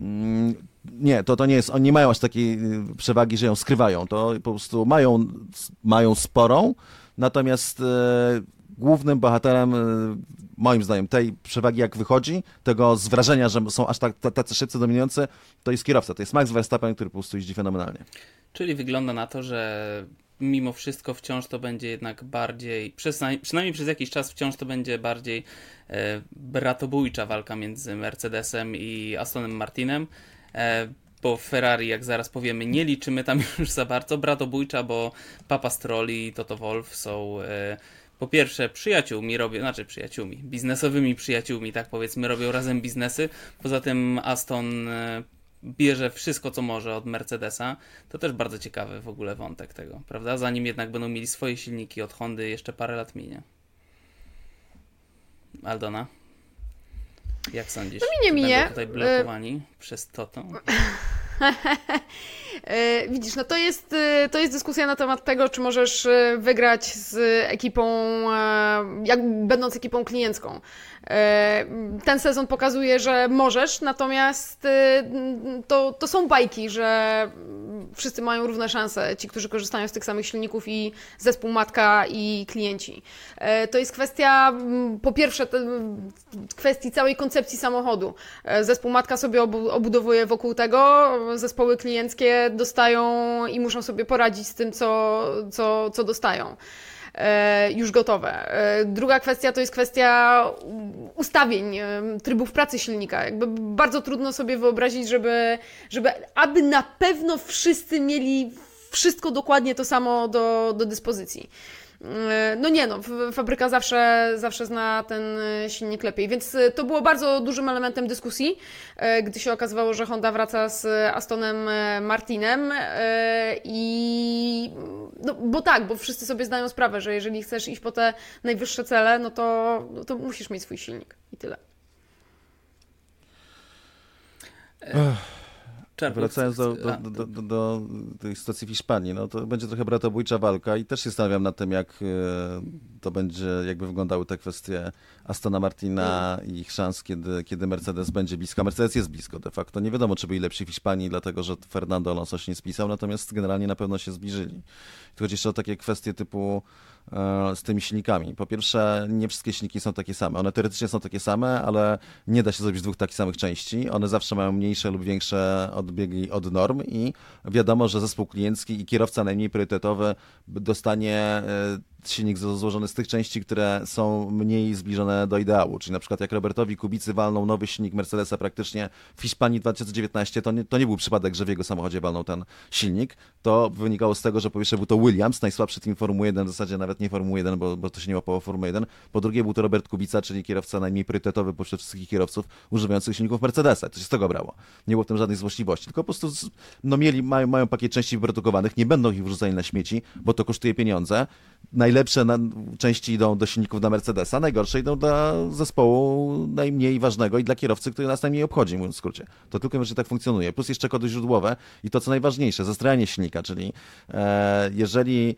mm, nie, to, to nie jest, oni nie mają aż takiej y, przewagi, że ją skrywają. To po prostu mają, mają sporą, natomiast e, głównym bohaterem, e, moim zdaniem, tej przewagi, jak wychodzi, tego z wrażenia, że są aż tak, ta- tacy szybcy dominujący, to jest kierowca, to jest Max Verstappen, który po prostu jeździ fenomenalnie. Czyli wygląda na to, że mimo wszystko wciąż to będzie jednak bardziej, przynajmniej, przez jakiś czas wciąż to będzie bardziej e, bratobójcza walka między Mercedesem i Astonem Martinem. E, bo Ferrari, jak zaraz powiemy, nie liczymy tam już za bardzo. Bratobójcza, bo Papa Strolli i Toto Wolff są e, po pierwsze przyjaciółmi, robią, znaczy przyjaciółmi, biznesowymi przyjaciółmi, tak powiedzmy, robią razem biznesy. Poza tym Aston bierze wszystko, co może od Mercedesa. To też bardzo ciekawy w ogóle wątek tego, prawda? Zanim jednak będą mieli swoje silniki od Hondy, jeszcze parę lat minie. Aldona? Jak sądzisz? No minie, minie. Będą tutaj blokowani przez Toto? E, widzisz, no to jest, e, to jest dyskusja na temat tego, czy możesz e, wygrać z ekipą, jak będąc ekipą kliencką. E, Ten sezon pokazuje, że możesz, natomiast e, to, to są bajki, że wszyscy mają równe szanse, ci, którzy korzystają z tych samych silników i zespół matka i klienci. E, To jest kwestia, po pierwsze, kwestii całej koncepcji samochodu. E, Zespół matka sobie obu- obudowuje wokół tego, zespoły klienckie dostają i muszą sobie poradzić z tym, co, co, co dostają już gotowe. E, Druga kwestia to jest kwestia ustawień, e, trybów pracy silnika. Jakby bardzo trudno sobie wyobrazić, żeby, żeby aby na pewno wszyscy mieli wszystko dokładnie to samo do, do dyspozycji. E, No nie no, fabryka zawsze, zawsze zna ten e, silnik lepiej, więc e, to było bardzo dużym elementem dyskusji, gdy się okazywało, że Honda wraca z Astonem Martinem i no, bo tak, bo wszyscy sobie zdają sprawę, że jeżeli chcesz iść po te najwyższe cele, no to, no to musisz mieć swój silnik i tyle. Wracając do, do, do, do, do tej sytuacji w Hiszpanii, no to będzie trochę bratobójcza walka i też się zastanawiam nad tym, jak e, to będzie, jakby wyglądały te kwestie Astona Martina i ich szans, kiedy, kiedy Mercedes będzie blisko. Mercedes jest blisko de facto. Nie wiadomo, czy byli lepsi w Hiszpanii, dlatego że Fernando Alonso się nie spisał, natomiast generalnie na pewno się zbliżyli. Tu chodzi jeszcze o takie kwestie typu z tymi silnikami. Po pierwsze, nie wszystkie silniki są takie same. One teoretycznie są takie same, ale nie da się zrobić dwóch takich samych części. One zawsze mają mniejsze lub większe odbiegi od norm i wiadomo, że zespół kliencki i kierowca najmniej priorytetowy dostanie e, silnik złożony z tych części, które są mniej zbliżone do ideału. Czyli na przykład jak Robertowi Kubicy walną nowy silnik Mercedesa praktycznie w Hiszpanii 2019, to nie, to nie był przypadek, że w jego samochodzie walnął ten silnik. To wynikało z tego, że po pierwsze był to Williams, najsłabszy team Formuły 1, w zasadzie nawet nie Formuły 1, bo, bo to się nie łapało Formuły 1. Po drugie był to Robert Kubica, czyli kierowca najmniej priorytetowy pośród wszystkich kierowców używających silników Mercedesa. To się z tego brało. Nie było w tym żadnej złośliwości, tylko po prostu no mieli, mają, mają pakiet części wyprodukowanych, nie będą ich wrzucali na śmieci, bo to kosztuje pieniądze. Najlepsze na, części idą do silników dla Mercedesa, najgorsze idą dla zespołu najmniej ważnego i dla kierowcy, który nas najmniej obchodzi, mówiąc w skrócie. To tylko wyłącznie tak funkcjonuje. Plus jeszcze kody źródłowe i to, co najważniejsze, zastrajanie silnika, czyli e, jeżeli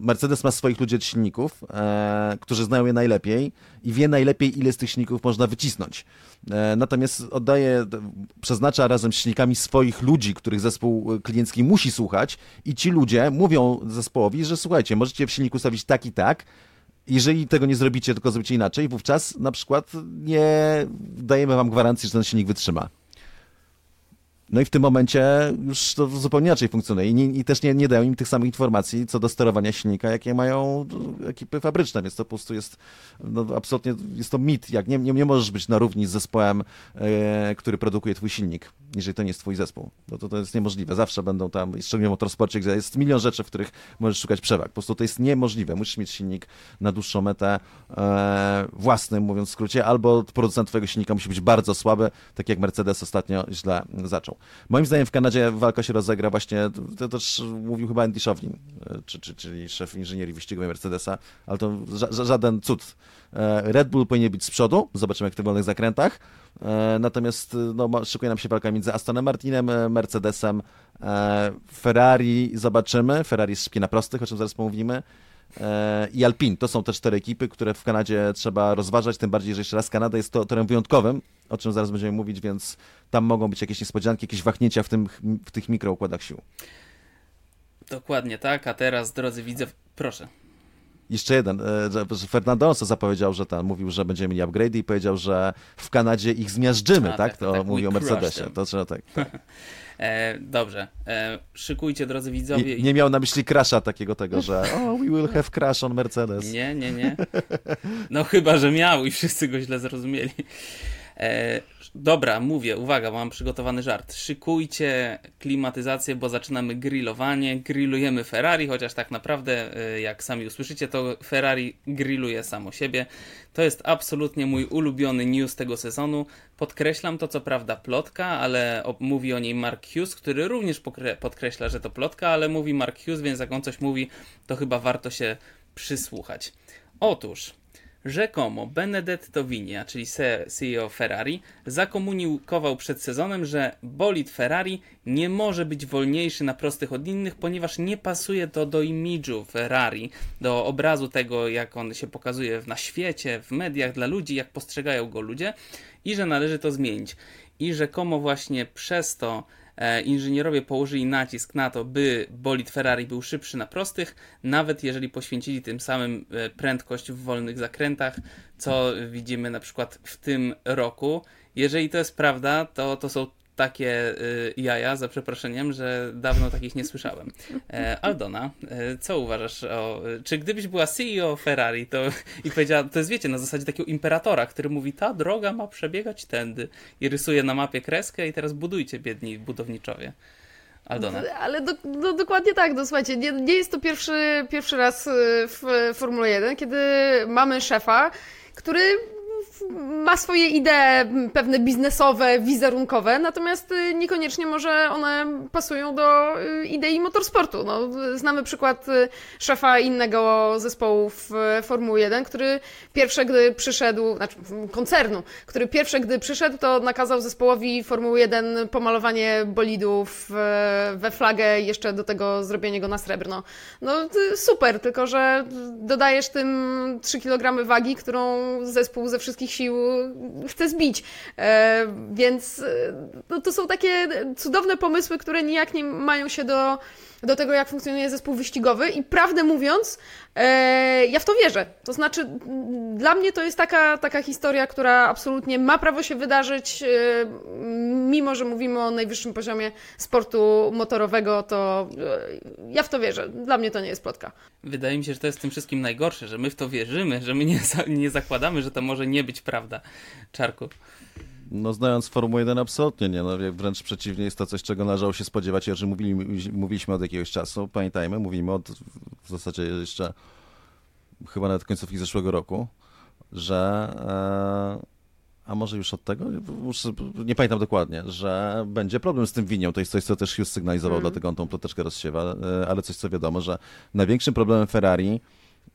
Mercedes ma swoich ludzi od silników, e, którzy znają je najlepiej i wie najlepiej, ile z tych silników można wycisnąć. E, natomiast oddaje, przeznacza razem z silnikami swoich ludzi, których zespół e, kliencki musi słuchać i ci ludzie mówią zespołowi, że słuchajcie, możecie w silniku stawić tak i tak, jeżeli tego nie zrobicie, tylko zrobicie inaczej, wówczas na przykład nie dajemy wam gwarancji, że ten silnik wytrzyma. No i w tym momencie już to zupełnie inaczej funkcjonuje i, nie, i też nie, nie dają im tych samych informacji co do sterowania silnika, jakie mają ekipy fabryczne, więc to po prostu jest no, absolutnie, jest to mit, jak nie, nie, nie możesz być na równi z zespołem, e, który produkuje twój silnik, jeżeli to nie jest twój zespół. No to to jest niemożliwe, zawsze będą tam, szczególnie w motorsporcie, gdzie jest milion rzeczy, w których możesz szukać przewag, po prostu to jest niemożliwe, musisz mieć silnik na dłuższą metę e, własny, mówiąc w skrócie, albo producent twojego silnika musi być bardzo słaby, tak jak Mercedes ostatnio źle zaczął. Moim zdaniem w Kanadzie walka się rozegra właśnie, to też mówił chyba Andy Szowlin, e, czy, czy, czyli szef inżynierii wyścigowej Mercedesa, ale to ża- ża- żaden cud. E, Red Bull powinien być z przodu, zobaczymy jak w wolnych zakrętach, e, natomiast no, szykuje nam się walka między Astonem Martinem, Mercedesem, Ferrari zobaczymy, Ferrari szybkie na prostych, o czym zaraz pomówimy, i Alpine. To są te cztery ekipy, które w Kanadzie trzeba rozważać, tym bardziej, że jeszcze raz Kanada jest to torem wyjątkowym, o czym zaraz będziemy mówić, więc tam mogą być jakieś niespodzianki, jakieś wahnięcia w, tym, w tych mikroukładach sił. Dokładnie tak, a teraz, drodzy widzowie, proszę. Jeszcze jeden, e, że Fernando Alonso zapowiedział, że tam mówił, że będziemy mieli upgrade i powiedział, że w Kanadzie ich zmiażdżymy, A, tak? tak, To tak, mówi o Mercedesie. To trzeba tak. E, dobrze, e, szykujcie, drodzy widzowie. I, nie miał na myśli crasha takiego tego, że oh, we will have crash on Mercedes. Nie, nie, nie. No chyba, że miał i wszyscy go źle zrozumieli. E, dobra, mówię, uwaga, mam przygotowany żart. Szykujcie klimatyzację, bo zaczynamy grillowanie. Grillujemy Ferrari, chociaż tak naprawdę, e, jak sami usłyszycie, to Ferrari grilluje samo siebie. To jest absolutnie mój ulubiony news tego sezonu. Podkreślam to, co prawda, plotka, ale mówi o niej Mark Hughes, który również podkreśla, że to plotka, ale mówi Mark Hughes, więc jak on coś mówi, to chyba warto się przysłuchać. Otóż Rzekomo Benedetto Vinia, czyli CEO Ferrari, zakomunikował przed sezonem, że bolid Ferrari nie może być wolniejszy na prostych od innych, ponieważ nie pasuje to do imidżu Ferrari, do obrazu tego, jak on się pokazuje na świecie, w mediach, dla ludzi, jak postrzegają go ludzie i że należy to zmienić. I rzekomo właśnie przez to inżynierowie położyli nacisk na to, by bolid Ferrari był szybszy na prostych, nawet jeżeli poświęcili tym samym e, prędkość w wolnych zakrętach, co widzimy na przykład w tym roku. Jeżeli to jest prawda, to to są takie y, jaja, za przeproszeniem, że dawno takich nie słyszałem. E, Aldona, e, co uważasz o... Czy gdybyś była CEO Ferrari to i powiedziała, to jest wiecie, na zasadzie takiego imperatora, który mówi, ta droga ma przebiegać tędy i rysuje na mapie kreskę i teraz budujcie, biedni budowniczowie. Aldona. Ale do, do, dokładnie tak, no słuchajcie, nie, nie jest to pierwszy, pierwszy raz y, w Formule 1, kiedy mamy szefa, który ma swoje idee pewne biznesowe, wizerunkowe, natomiast y, niekoniecznie może one pasują do y, idei motorsportu. No, znamy przykład y, szefa innego zespołu w Formuły 1, który pierwsze, gdy przyszedł, znaczy koncernu, który pierwsze, gdy przyszedł, to nakazał zespołowi Formuły 1 pomalowanie bolidów we flagę jeszcze do tego zrobienie go na srebrno. No super, tylko że dodajesz tym 3 kg wagi, którą zespół ze wszystkich sił chce zbić. E, więc e, no, to są takie cudowne pomysły, które nijak nie mają się do, do tego, jak funkcjonuje zespół wyścigowy i prawdę mówiąc, e, ja w to wierzę. To znaczy, dla mnie to jest taka, taka historia, która absolutnie ma prawo się wydarzyć, mimo że mówimy o najwyższym poziomie sportu motorowego, to ja w to wierzę. Dla mnie to nie jest plotka. Wydaje mi się, że to jest w tym wszystkim najgorsze, że my w to wierzymy, że my nie, nie zakładamy, że to może nie być prawda. Czarku. No znając Formułę 1 absolutnie nie, no, wręcz przeciwnie jest to coś, czego należało się spodziewać, że mówili, mówiliśmy od jakiegoś czasu, pamiętajmy, mówimy od w zasadzie jeszcze chyba nawet końcówki zeszłego roku, że e, a może już od tego, nie pamiętam dokładnie, że będzie problem z tym winią, to jest coś, co też Hughes sygnalizował, mm. dlatego on tą ploteczkę rozsiewa, e, ale coś, co wiadomo, że największym problemem Ferrari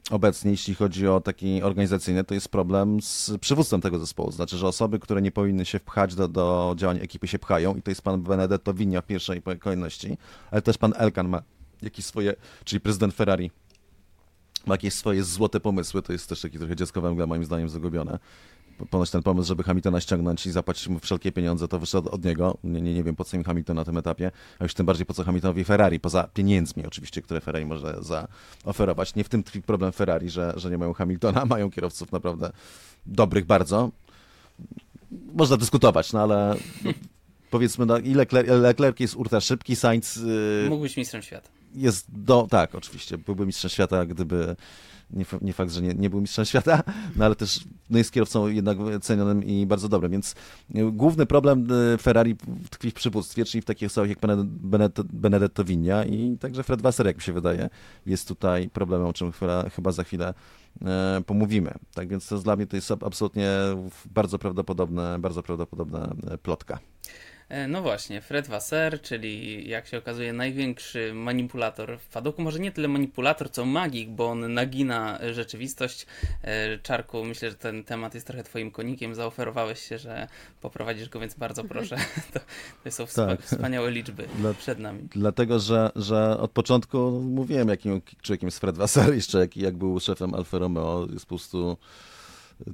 obecnie, jeśli chodzi o taki organizacyjny, to jest problem z przywództwem tego zespołu. Znaczy, że osoby, które nie powinny się wpchać do, do działań ekipy się pchają i to jest pan Benedetto Vinia w pierwszej kolejności, ale też pan Elkan ma jakieś swoje, czyli prezydent Ferrari, ma jakieś swoje złote pomysły, to jest też takie trochę dziecko węgla moim zdaniem zagubione ponoć ten pomysł, żeby Hamiltona ściągnąć i zapłacić mu wszelkie pieniądze, to wyszedł od niego. Nie, nie, nie wiem, po co im Hamilton na tym etapie, a już tym bardziej po co Hamiltonowi Ferrari, poza pieniędzmi oczywiście, które Ferrari może zaoferować. Nie w tym tkwi problem Ferrari, że, że nie mają Hamiltona, mają kierowców naprawdę dobrych bardzo. Można dyskutować, no ale powiedzmy, no, i Leclerc, jest urta szybki, Sainz... Yy, Mógł być mistrzem świata. Jest do... Tak, oczywiście, byłby mistrzem świata, gdyby nie, nie fakt, że nie, nie był mistrzem świata, no ale też no jest kierowcą jednak cenionym i bardzo dobrym, więc e, główny problem e, Ferrari tkwi w przywództwie, czyli w takich osobach jak Benedetto, Vinia i także Fred Wasser, jak mi się wydaje, jest tutaj problemem, o czym chyba, chyba za chwilę e, pomówimy. Tak więc to dla mnie to jest absolutnie bardzo prawdopodobne, bardzo prawdopodobna plotka. E, no właśnie, Fred Wasser, czyli jak się okazuje największy manipulator w padoku, może nie tyle manipulator, co magik, bo on nagina rzeczywistość. E, Czarku, myślę, że ten temat jest trochę twoim konikiem, zaoferowałeś się, że poprowadzisz go, więc bardzo proszę. To, to są tak. wspaniałe liczby Dla, przed nami. Dlatego, że, że od początku mówiłem, jakim człowiekiem jest Fred Wasser, jeszcze jak, jak był szefem Alfa Romeo, jest po prostu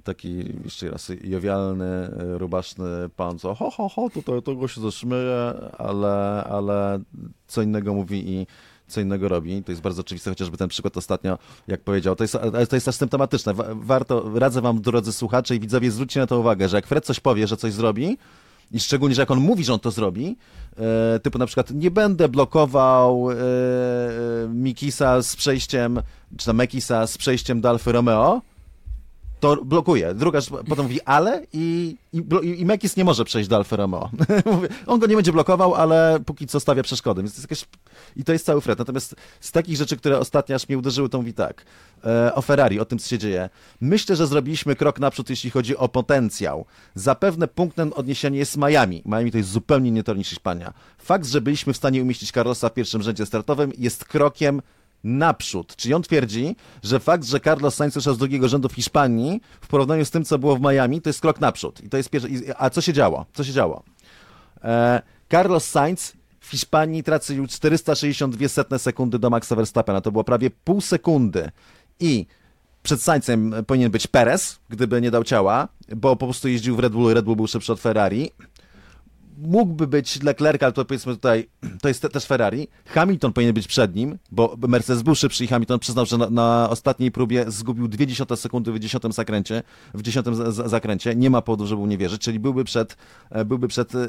taki jeszcze raz jowialny, rubaszny pan, co ho, ho, ho, tutaj tego się zaśmieje, ale, ale co innego mówi i co innego robi. To jest bardzo oczywiste, chociażby ten przykład ostatnio, jak powiedział. To jest, to jest też symptomatyczne. Warto, radzę wam, drodzy słuchacze i widzowie, zwróćcie na to uwagę, że jak Fred coś powie, że coś zrobi, i szczególnie, że jak on mówi, że on to zrobi, e, typu na przykład nie będę blokował e, Mikisa z przejściem, czy tam Mekisa z przejściem do Alfa Romeo, to blokuje. Druga potem mówi ale i, i, i Mekis nie może przejść do Alfa Romeo. On go nie będzie blokował, ale póki co stawia przeszkody. Więc to jakieś... I to jest cały fret. Natomiast z takich rzeczy, które ostatnio aż mnie uderzyły, to mówi tak. E, o Ferrari, o tym, co się dzieje. Myślę, że zrobiliśmy krok naprzód, jeśli chodzi o potencjał. Zapewne punktem odniesienia jest Miami. Miami to jest zupełnie nie tor niż Hiszpania. Fakt, że byliśmy w stanie umieścić Carlosa w pierwszym rzędzie startowym jest krokiem naprzód. Czyli on twierdzi, że fakt, że Carlos Sainz już z drugiego rzędu w Hiszpanii, w porównaniu z tym, co było w Miami, to jest krok naprzód. I to jest pierwszy... A co się działo? Co się działo? E, Carlos Sainz w Hiszpanii tracił 462 setne sekundy do Maxa Verstappena. To było prawie pół sekundy. I przed Sainzem powinien być Perez, gdyby nie dał ciała, bo po prostu jeździł w Red Bullu i Red Bull był szybszy od Ferrari. Mógłby być Leclerc, ale to powiedzmy tutaj, to jest te, też Ferrari. Hamilton powinien być przed nim, bo Mercedes był szybszy i Hamilton przyznał, że na, na ostatniej próbie zgubił 0,2 sekundy w dziesiątym zakręcie, w dziesiątym z, z, zakręcie. Nie ma powodu, żeby mu nie wierzyć, czyli byłby przed, e, byłby przed e.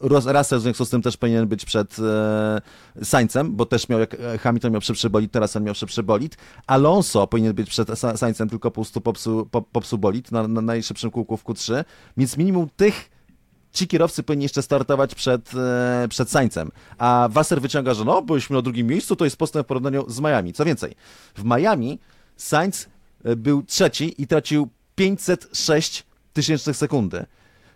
Ros- Russell w związku z tym też powinien być przed e, Sainzem, bo też miał, jak e, Hamilton miał szybszy bolid, teraz on miał szybszy bolid. Alonso powinien być przed Sa- Sainzem, tylko po prostu popsuł, pop, popsuł bolid na, na najszybszym kółku w Q3, więc minimum tych ci kierowcy powinni jeszcze startować przed, e, przed Sańcem. A Wasser wyciąga, że no, byliśmy na drugim miejscu, to jest postęp w porównaniu z Miami. Co więcej, w Miami Sainz e, był trzeci i tracił 506 tysięcznych sekundy.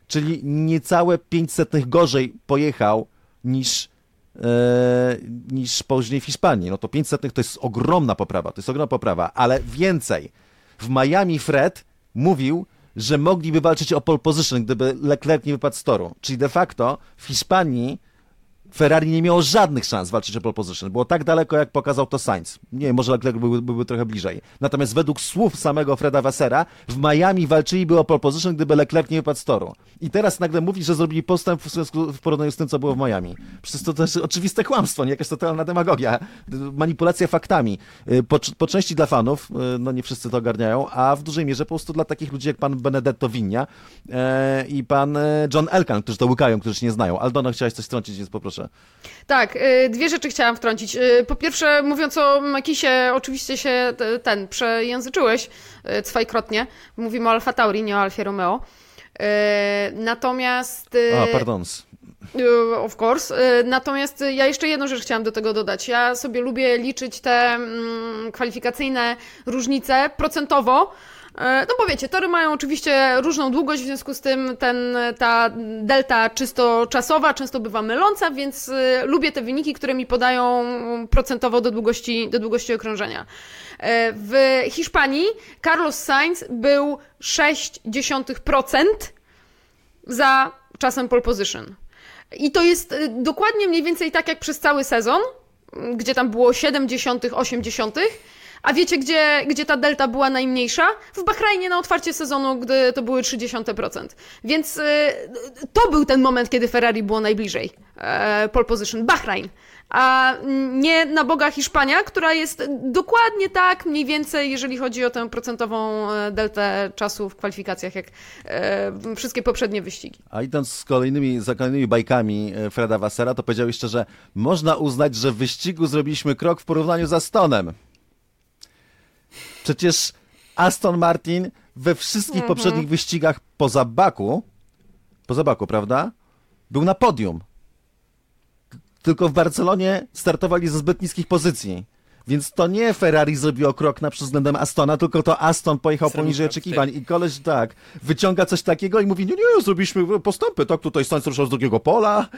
Czyli niecałe 500 gorzej pojechał niż, e, niż później w Hiszpanii. No to 500 to jest ogromna poprawa, to jest ogromna poprawa, ale więcej. W Miami Fred mówił, że mogliby walczyć o pole position, gdyby Leclerc nie wypadł z toru. Czyli de facto w Hiszpanii Ferrari nie miało żadnych szans walczyć o pole position. Było tak daleko, jak pokazał to Sainz. Nie wiem, może Leclerc byłby, byłby trochę bliżej. Natomiast według słów samego Freda Wassera, w Miami walczyliby o pole position, gdyby Leclerc nie wypadł z toru. I teraz nagle mówi, że zrobili postęp w, w porównaniu z tym, co było w Miami. Przecież to też oczywiste kłamstwo, nie jakaś totalna demagogia. Manipulacja faktami. Y, Po, po części dla fanów, y, no nie wszyscy to ogarniają, a w dużej mierze po prostu dla takich ludzi jak pan Benedetto Winnia e, i pan John Elkan, którzy to łykają, którzy się nie znają. Aldona, chciałaś coś strącić, więc poproszę. Tak, y, dwie rzeczy chciałam wtrącić. Y, Po pierwsze, mówiąc o Makisie, oczywiście się ten przejęzyczyłeś y, cwajkrotnie. Mówimy o Alfa Tauri, nie o Alfie Romeo. Natomiast. A, pardons. Y, Of course. Natomiast ja jeszcze jedną rzecz chciałam do tego dodać. Ja sobie lubię liczyć te mm, kwalifikacyjne różnice procentowo. Y, No bo wiecie, tory mają oczywiście różną długość, w związku z tym ten, ta delta czysto czasowa często bywa myląca, więc y, lubię te wyniki, które mi podają procentowo do długości, do długości okrążenia. Y, W Hiszpanii Carlos Sainz był 0,6% za czasem pole position. I to jest dokładnie mniej więcej tak jak przez cały sezon, gdzie tam było 70, 80. A wiecie, gdzie, gdzie ta delta była najmniejsza? W Bahrajnie na otwarcie sezonu, gdy to były 0,3%. Więc y, to był ten moment, kiedy Ferrari było najbliżej e, pole position. Bahrain. A nie na Boga Hiszpania, która jest dokładnie tak mniej więcej, jeżeli chodzi o tę procentową e, deltę czasu w kwalifikacjach, jak e, wszystkie poprzednie wyścigi. A idąc z kolejnymi, za kolejnymi bajkami e, Freda Wassera, to powiedział jeszcze, że można uznać, że w wyścigu zrobiliśmy krok w porównaniu z Astonem. Przecież Aston Martin we wszystkich poprzednich wyścigach poza Baku, poza Baku, prawda? Był na podium. Tylko w Barcelonie startowali ze zbyt niskich pozycji. Więc to nie Ferrari zrobiło krok na względem Astona, tylko to Aston pojechał Zrobił poniżej oczekiwań. I koleś tak, wyciąga coś takiego i mówi, nie, nie, zrobiliśmy postępy, tak, tutaj Sainz ruszał z drugiego pola,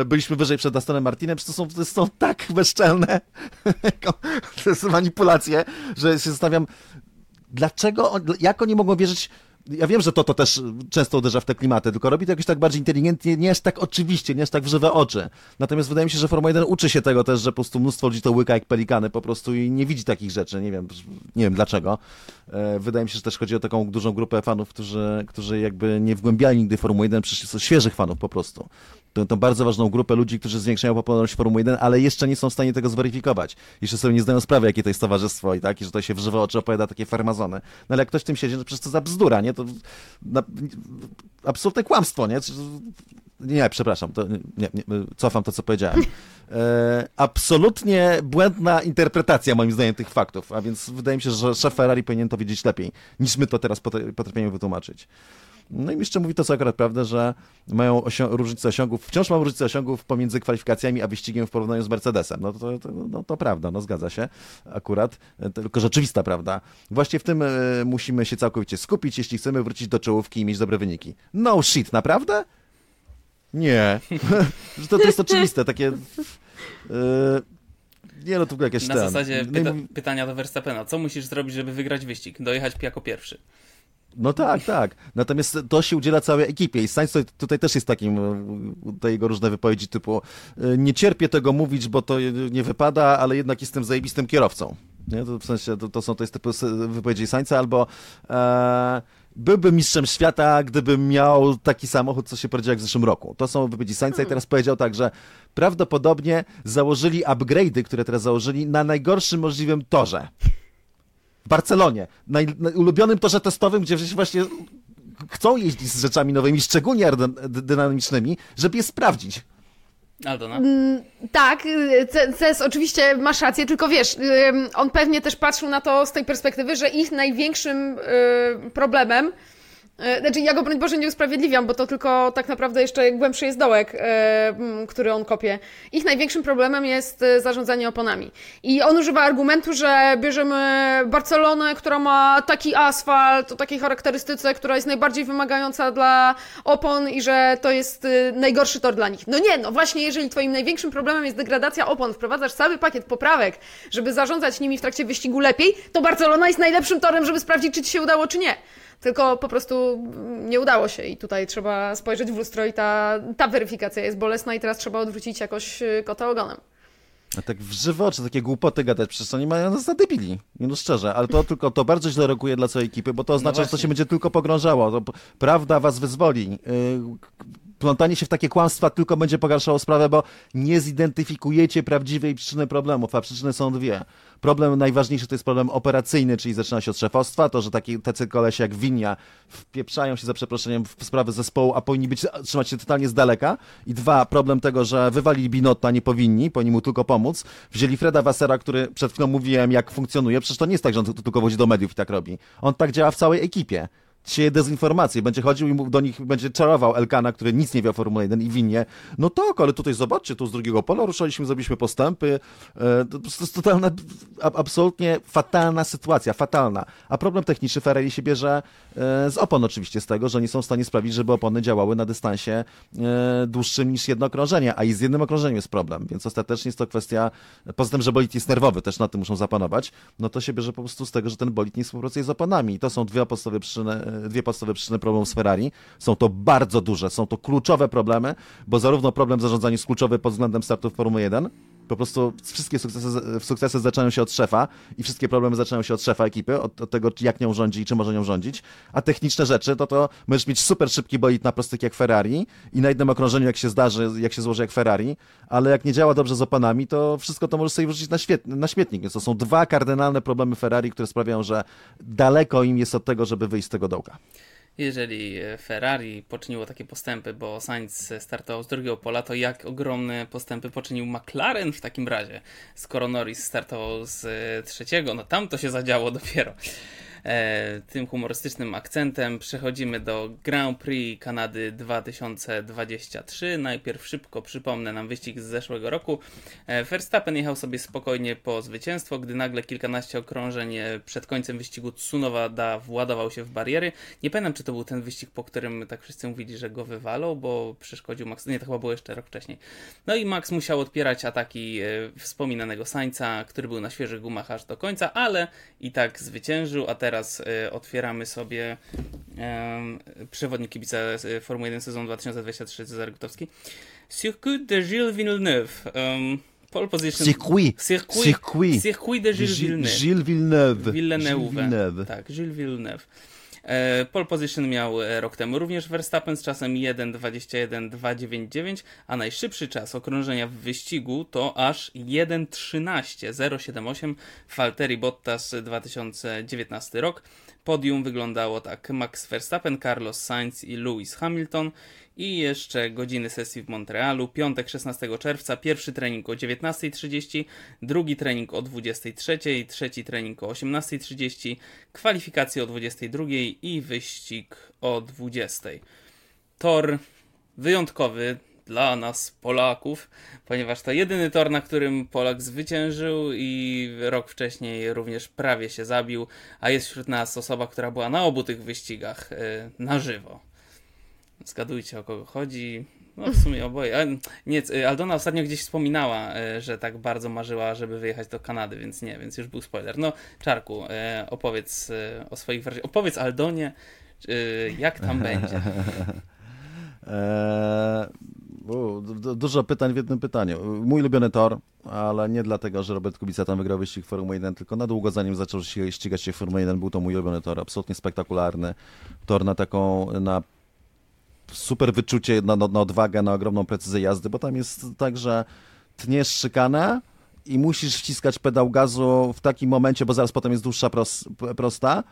e, byliśmy wyżej przed Astonem Martinem, przecież to są, to są tak bezczelne to są manipulacje, że się zastanawiam, dlaczego, jak oni mogą wierzyć ja wiem, że to, to też często uderza w te klimaty, tylko robi to jakoś tak bardziej inteligentnie, nie aż tak oczywiście, nie aż tak w żywe oczy. Natomiast wydaje mi się, że Formuła 1 uczy się tego też, że po prostu mnóstwo ludzi to łyka jak pelikany po prostu i nie widzi takich rzeczy. Nie wiem, nie wiem dlaczego. E, Wydaje mi się, że też chodzi o taką dużą grupę fanów, którzy, którzy jakby nie wgłębiali nigdy Formuły 1, przecież są świeżych fanów po prostu. To, to bardzo ważną grupę ludzi, którzy zwiększają popularność Formuły 1, ale jeszcze nie są w stanie tego zweryfikować. Jeszcze sobie nie zdają sprawy, jakie to jest towarzystwo i tak, i że to się w żywe oczy opowiada takie farmazony. No ale jak ktoś w tym siedzi, to przecież to za bzdura, nie? To na, absolutne kłamstwo, nie? Nie, przepraszam, to, nie, nie, cofam to, co powiedziałem. E, absolutnie błędna interpretacja, moim zdaniem, tych faktów, a więc wydaje mi się, że szef Ferrari powinien to wiedzieć lepiej, niż my to teraz potr- potrafimy wytłumaczyć. No i jeszcze mówi to, co akurat prawda, że mają różnicę osiągów, wciąż mają różnicę osiągów pomiędzy kwalifikacjami a wyścigiem w porównaniu z Mercedesem. No to, to, no, to prawda, no zgadza się akurat, e, tylko rzeczywista prawda. Właśnie w tym e, musimy się całkowicie skupić, jeśli chcemy wrócić do czołówki i mieć dobre wyniki. No shit, naprawdę? Nie. Że to, to jest oczywiste, takie... e, Nie no, to jakieś Na ten... zasadzie no pyta pytania do Verstappena. Co musisz zrobić, żeby wygrać wyścig? Dojechać jako pierwszy. No tak, tak. Natomiast to się udziela całej ekipie i Sainz tutaj- też jest takim, te jego różne wypowiedzi typu e, nie cierpię tego mówić, bo to nie wypada, ale jednak jestem zajebistym kierowcą. Nie? To w sensie to, to są to jest typu wypowiedzi Sainza albo e, byłbym mistrzem świata, gdybym miał taki samochód, co się powiedział jak w zeszłym roku. To są wypowiedzi Sainza i teraz powiedział tak, że prawdopodobnie założyli upgrade'y, które teraz założyli na najgorszym możliwym torze. W Barcelonie, na, na ulubionym torze testowym, gdzie właśnie chcą jeździć z rzeczami nowymi, szczególnie aerodynamicznymi, żeby je sprawdzić. Aldona? Tak, y, C- CS oczywiście masz rację, tylko wiesz, on pewnie też patrzył na to z tej perspektywy, że ich największym y, problemem, y, znaczy ja go broń Boże nie usprawiedliwiam, bo to tylko tak naprawdę jeszcze głębszy jest dołek, m, który on kopie. Ich największym problemem jest y, zarządzanie oponami. I on używa argumentu, że bierzemy Barcelonę, która ma taki asfalt, o takiej charakterystyce, która jest najbardziej wymagająca dla opon i że to jest najgorszy tor dla nich. No nie, no właśnie, jeżeli twoim największym problemem jest degradacja opon, wprowadzasz cały pakiet poprawek, żeby zarządzać nimi w trakcie wyścigu lepiej, to Barcelona jest najlepszym torem, żeby sprawdzić, czy ci się udało, czy nie. Tylko po prostu nie udało się i tutaj trzeba spojrzeć w lustro i ta, ta weryfikacja jest bolesna i teraz trzeba odwrócić jakoś y, kota ogonem. A tak w żywe oczy takie głupoty gadać, przecież oni mają nas za debili, no szczerze, ale to tylko to bardzo źle rokuje dla całej ekipy, bo to oznacza, że to się będzie tylko pogrążało, to prawda was wyzwoli. Yy, Plątanie się w takie kłamstwa tylko będzie pogarszało sprawę, bo nie zidentyfikujecie prawdziwej przyczyny problemów, a przyczyny są dwie. Problem najważniejszy to jest problem operacyjny, czyli zaczyna się od szefostwa, to, że taki, tacy kolesie jak Winia wpieprzają się za przeproszeniem w sprawy zespołu, a powinni być, trzymać się totalnie z daleka. I dwa, problem tego, że wywalili Binotto, nie powinni, powinni mu tylko pomóc. Wzięli Freda Wassera, który przed chwilą mówiłem, jak funkcjonuje. Przecież to nie jest tak, że on tylko wchodzi do mediów i tak robi. On tak działa w całej ekipie. Sieje dezinformacje, będzie chodził i do nich będzie czarował Elkana, który nic nie wie o Formule 1 i winie. No tak, ale tutaj zobaczcie, tu z drugiego pola ruszaliśmy, zrobiliśmy postępy. E, to, jest totalna, absolutnie fatalna sytuacja, fatalna. A problem techniczny Ferrari się bierze e, z opon oczywiście, z tego, że nie są w stanie sprawić, żeby opony działały na dystansie e, dłuższym niż jedno okrążenie, a i z jednym okrążeniem jest problem, więc ostatecznie jest to kwestia, poza tym, że bolid jest nerwowy, też na tym muszą zapanować, no to się bierze po prostu z tego, że ten bolid nie współpracuje z oponami. I to są dwie podstawowe przyczyny, dwie podstawowe przyczyny problemów z Ferrari. Są to bardzo duże, są to kluczowe problemy, bo zarówno problem zarządzania jest kluczowy pod względem startu w Formuły 1, po prostu wszystkie sukcesy, sukcesy zaczynają się od szefa i wszystkie problemy zaczynają się od szefa ekipy, od, od tego, jak nią rządzi i czy może nią rządzić. A techniczne rzeczy, to to możesz mieć super szybki bolid na prostyk jak Ferrari i na jednym okrążeniu, jak się zdarzy, jak się złoży jak Ferrari, ale jak nie działa dobrze z oponami, to wszystko to możesz sobie wrzucić na, świet, na śmietnik. Więc to są dwa kardynalne problemy Ferrari, które sprawiają, że daleko im jest od tego, żeby wyjść z tego dołka. Jeżeli e, Ferrari poczyniło takie postępy, bo Sainz startował z drugiego pola, to jak ogromne postępy poczynił McLaren w takim razie, skoro Norris startował z e, trzeciego, no tam to się zadziało dopiero. E, tym humorystycznym akcentem przechodzimy do Grand Prix Kanady 2023. Najpierw szybko przypomnę nam wyścig z zeszłego roku. E, Verstappen jechał sobie spokojnie po zwycięstwo, gdy nagle kilkanaście okrążeń e, przed końcem wyścigu Tsunoda władował się w bariery. Nie pamiętam, czy to był ten wyścig, po którym tak wszyscy mówili, że go wywalą, bo przeszkodził Max. Nie, to chyba było jeszcze rok wcześniej. No i Max musiał odpierać ataki e, wspominanego Sańca, który był na świeżych gumach aż do końca, ale i tak zwyciężył, a teraz e, otwieramy sobie przewodnik kibica e, Formuły 1 sezon 2023 Cezary Gutowski. Circuit de Gilles Villeneuve. Um, pole position. Circuit. Circuit. Circuit. Circuit de Gilles Villeneuve. Gilles Villeneuve. Villeneuve. Villeneuve. Tak, Gilles Villeneuve. E, pole position miał e, rok temu również Verstappen z czasem 1.21.299, a najszybszy czas okrążenia w wyścigu to aż 1.13.078 Valtteri Bottas 2019 rok. Podium wyglądało tak: Max Verstappen, Carlos Sainz i Lewis Hamilton. I jeszcze godziny sesji w Montrealu. Piątek 16 czerwca, pierwszy trening o 19.30, drugi trening o 23.00, trzeci trening o 18.30, kwalifikacje o 22.00 i wyścig o 20.00. Tor wyjątkowy dla nas, Polaków, ponieważ to jedyny tor, na którym Polak zwyciężył i rok wcześniej również prawie się zabił, a jest wśród nas osoba, która była na obu tych wyścigach yy, na żywo. Zgadujcie o kogo chodzi. No w sumie oboje. Nie, c- Aldona ostatnio gdzieś wspominała, e, że tak bardzo marzyła, żeby wyjechać do Kanady, więc nie, więc już był spoiler. No, Czarku, e, opowiedz e, o swoich wrażeniach. Opowiedz Aldonie, e, jak tam będzie. Eee, u, du- dużo pytań w jednym pytaniu. Mój ulubiony tor, ale nie dlatego, że Robert Kubica tam wygrał wyścig Formuły 1, tylko na długo zanim zaczął się ścigać się w Formuły 1, był to mój ulubiony tor. Absolutnie spektakularny. Tor na taką, na super wyczucie, na, na, na odwagę, na ogromną precyzję jazdy, bo tam jest tak, że tniesz szykanę i musisz wciskać pedał gazu w takim momencie, bo zaraz potem jest dłuższa pros, prosta, e,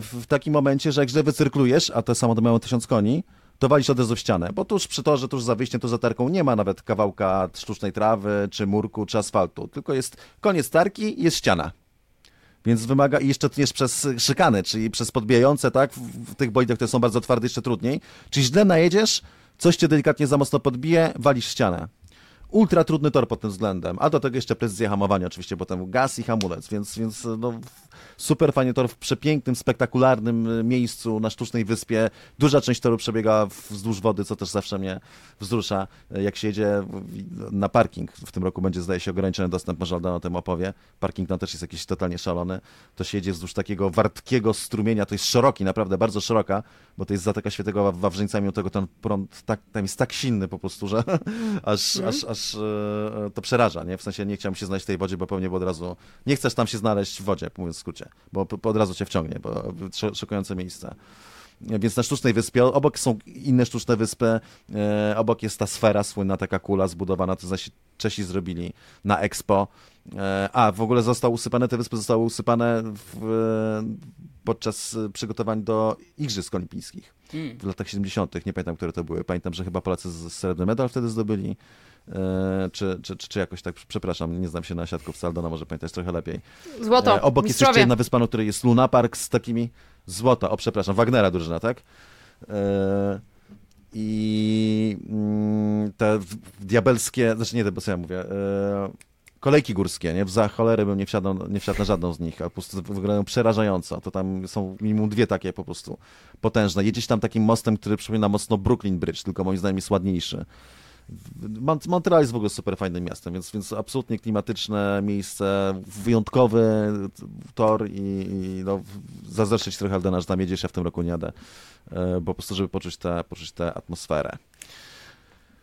w, takim momencie, że jak źle wycyrklujesz, a te samochody mają 1000 koni, to walisz od razu w ścianę, bo tuż przy torze, tuż za wyjściem, tuż za tarką nie ma nawet kawałka sztucznej trawy, czy murku, czy asfaltu, tylko jest koniec tarki jest ściana. Więc wymaga, i jeszcze tniesz przez szykany, czyli przez podbijające, tak? W, tych bolidach, które są bardzo twarde, jeszcze trudniej. Czyli źle najedziesz, coś cię delikatnie za mocno podbije, walisz ścianę. Ultra trudny tor pod tym względem, a do tego jeszcze precyzja hamowania oczywiście, potem gaz i hamulec, więc, więc no, super fajny tor w przepięknym, spektakularnym y, miejscu na sztucznej wyspie. Duża część toru przebiega wzdłuż wody, co też zawsze mnie wzrusza. Y, Jak się jedzie na parking, w tym roku będzie zdaje się ograniczony dostęp, może Aldana o tym opowie. Parking tam też jest jakiś totalnie szalony. To się jedzie wzdłuż takiego wartkiego strumienia, to jest szeroki, naprawdę bardzo szeroka, bo to jest Zatoka Świętego Wa- Wawrzyńca, mimo tego ten prąd tak, tam jest tak silny po prostu, że aż, aż, aż e, to przeraża, nie? W sensie nie chciałem się znaleźć w tej wodzie, bo pewnie by od razu, nie chcesz tam się znaleźć w wodzie, mówiąc w skrócie, bo od razu cię wciągnie, bo sz- szokujące miejsce. Więc na sztucznej wyspie, obok są inne sztuczne wyspy, e, obok jest ta sfera, słynna taka kula zbudowana, to zaś Czesi zrobili na Expo. E, a, w ogóle został usypane, te wyspy zostały usypane w, e, podczas przygotowań do Igrzysk Olimpijskich Mm. w latach 70., nie pamiętam, które to były. Pamiętam, że chyba Polacy z- srebrny medal wtedy zdobyli. E, czy, czy, czy, czy jakoś tak, przepraszam, nie znam się na siatkówce, Aldona może pamiętać trochę lepiej. Złoto, obok jest jeszcze jedna wyspa, na której jest Luna Park z takimi złota, o przepraszam, Wagnera drużyna, tak? I mm, te diabelskie, znaczy nie te, bo co ja mówię, kolejki górskie, nie? Za cholerę bym nie wsiadł, nie wsiadł na żadną z nich, a po prostu wyglądają przerażająco. To tam są minimum dwie takie po prostu potężne. Jedziesz tam takim mostem, który przypomina mocno Brooklyn Bridge, tylko moim zdaniem jest ładniejszy. Mont- Montreal jest w ogóle super fajnym miastem, więc, więc absolutnie klimatyczne miejsce, wyjątkowy tor i, i no, zazdroszczę ci trochę Aldena, że tam jedziesz, ja w tym roku nie jadę, e, bo po prostu, żeby poczuć tę poczuć atmosferę.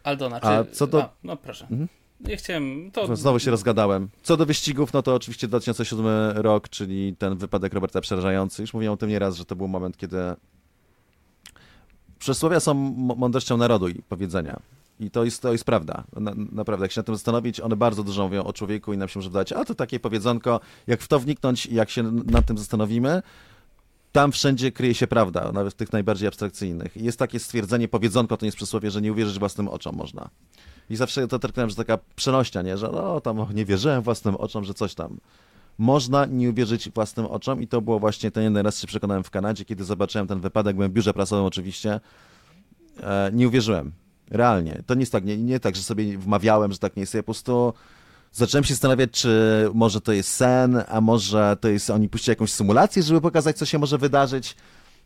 Aldona, czy... A co do- A, no proszę. Mhm. Nie chciałem... To... Znowu się rozgadałem. Co do wyścigów, no to oczywiście 2007 rok, czyli ten wypadek Roberta przerażający. Już mówiłem o tym nieraz, że to był moment, kiedy przysłowia są mądrością narodu i powiedzenia. I to jest, to jest prawda. Na, naprawdę, jak się nad tym zastanowić, one bardzo dużo mówią o człowieku i nam się może wydawać, a to takie powiedzonko, jak w to wniknąć i jak się nad tym zastanowimy, tam wszędzie kryje się prawda, nawet w tych najbardziej abstrakcyjnych. I jest takie stwierdzenie, powiedzonko to nie jest przysłowie, że nie uwierzysz własnym oczom można. I zawsze to traktowałem, że taka przenośnia, nie? że no tam nie wierzyłem własnym oczom, że coś tam. Można nie uwierzyć własnym oczom i to było właśnie ten jeden raz się przekonałem w Kanadzie, kiedy zobaczyłem ten wypadek, byłem w biurze prasowym oczywiście, e, nie uwierzyłem. Realnie. To nie jest tak, nie, nie tak, że sobie wmawiałem, że tak nie jest. Ja po prostu zacząłem się zastanawiać, czy może to jest sen, a może to jest, oni puścili jakąś symulację, żeby pokazać, co się może wydarzyć,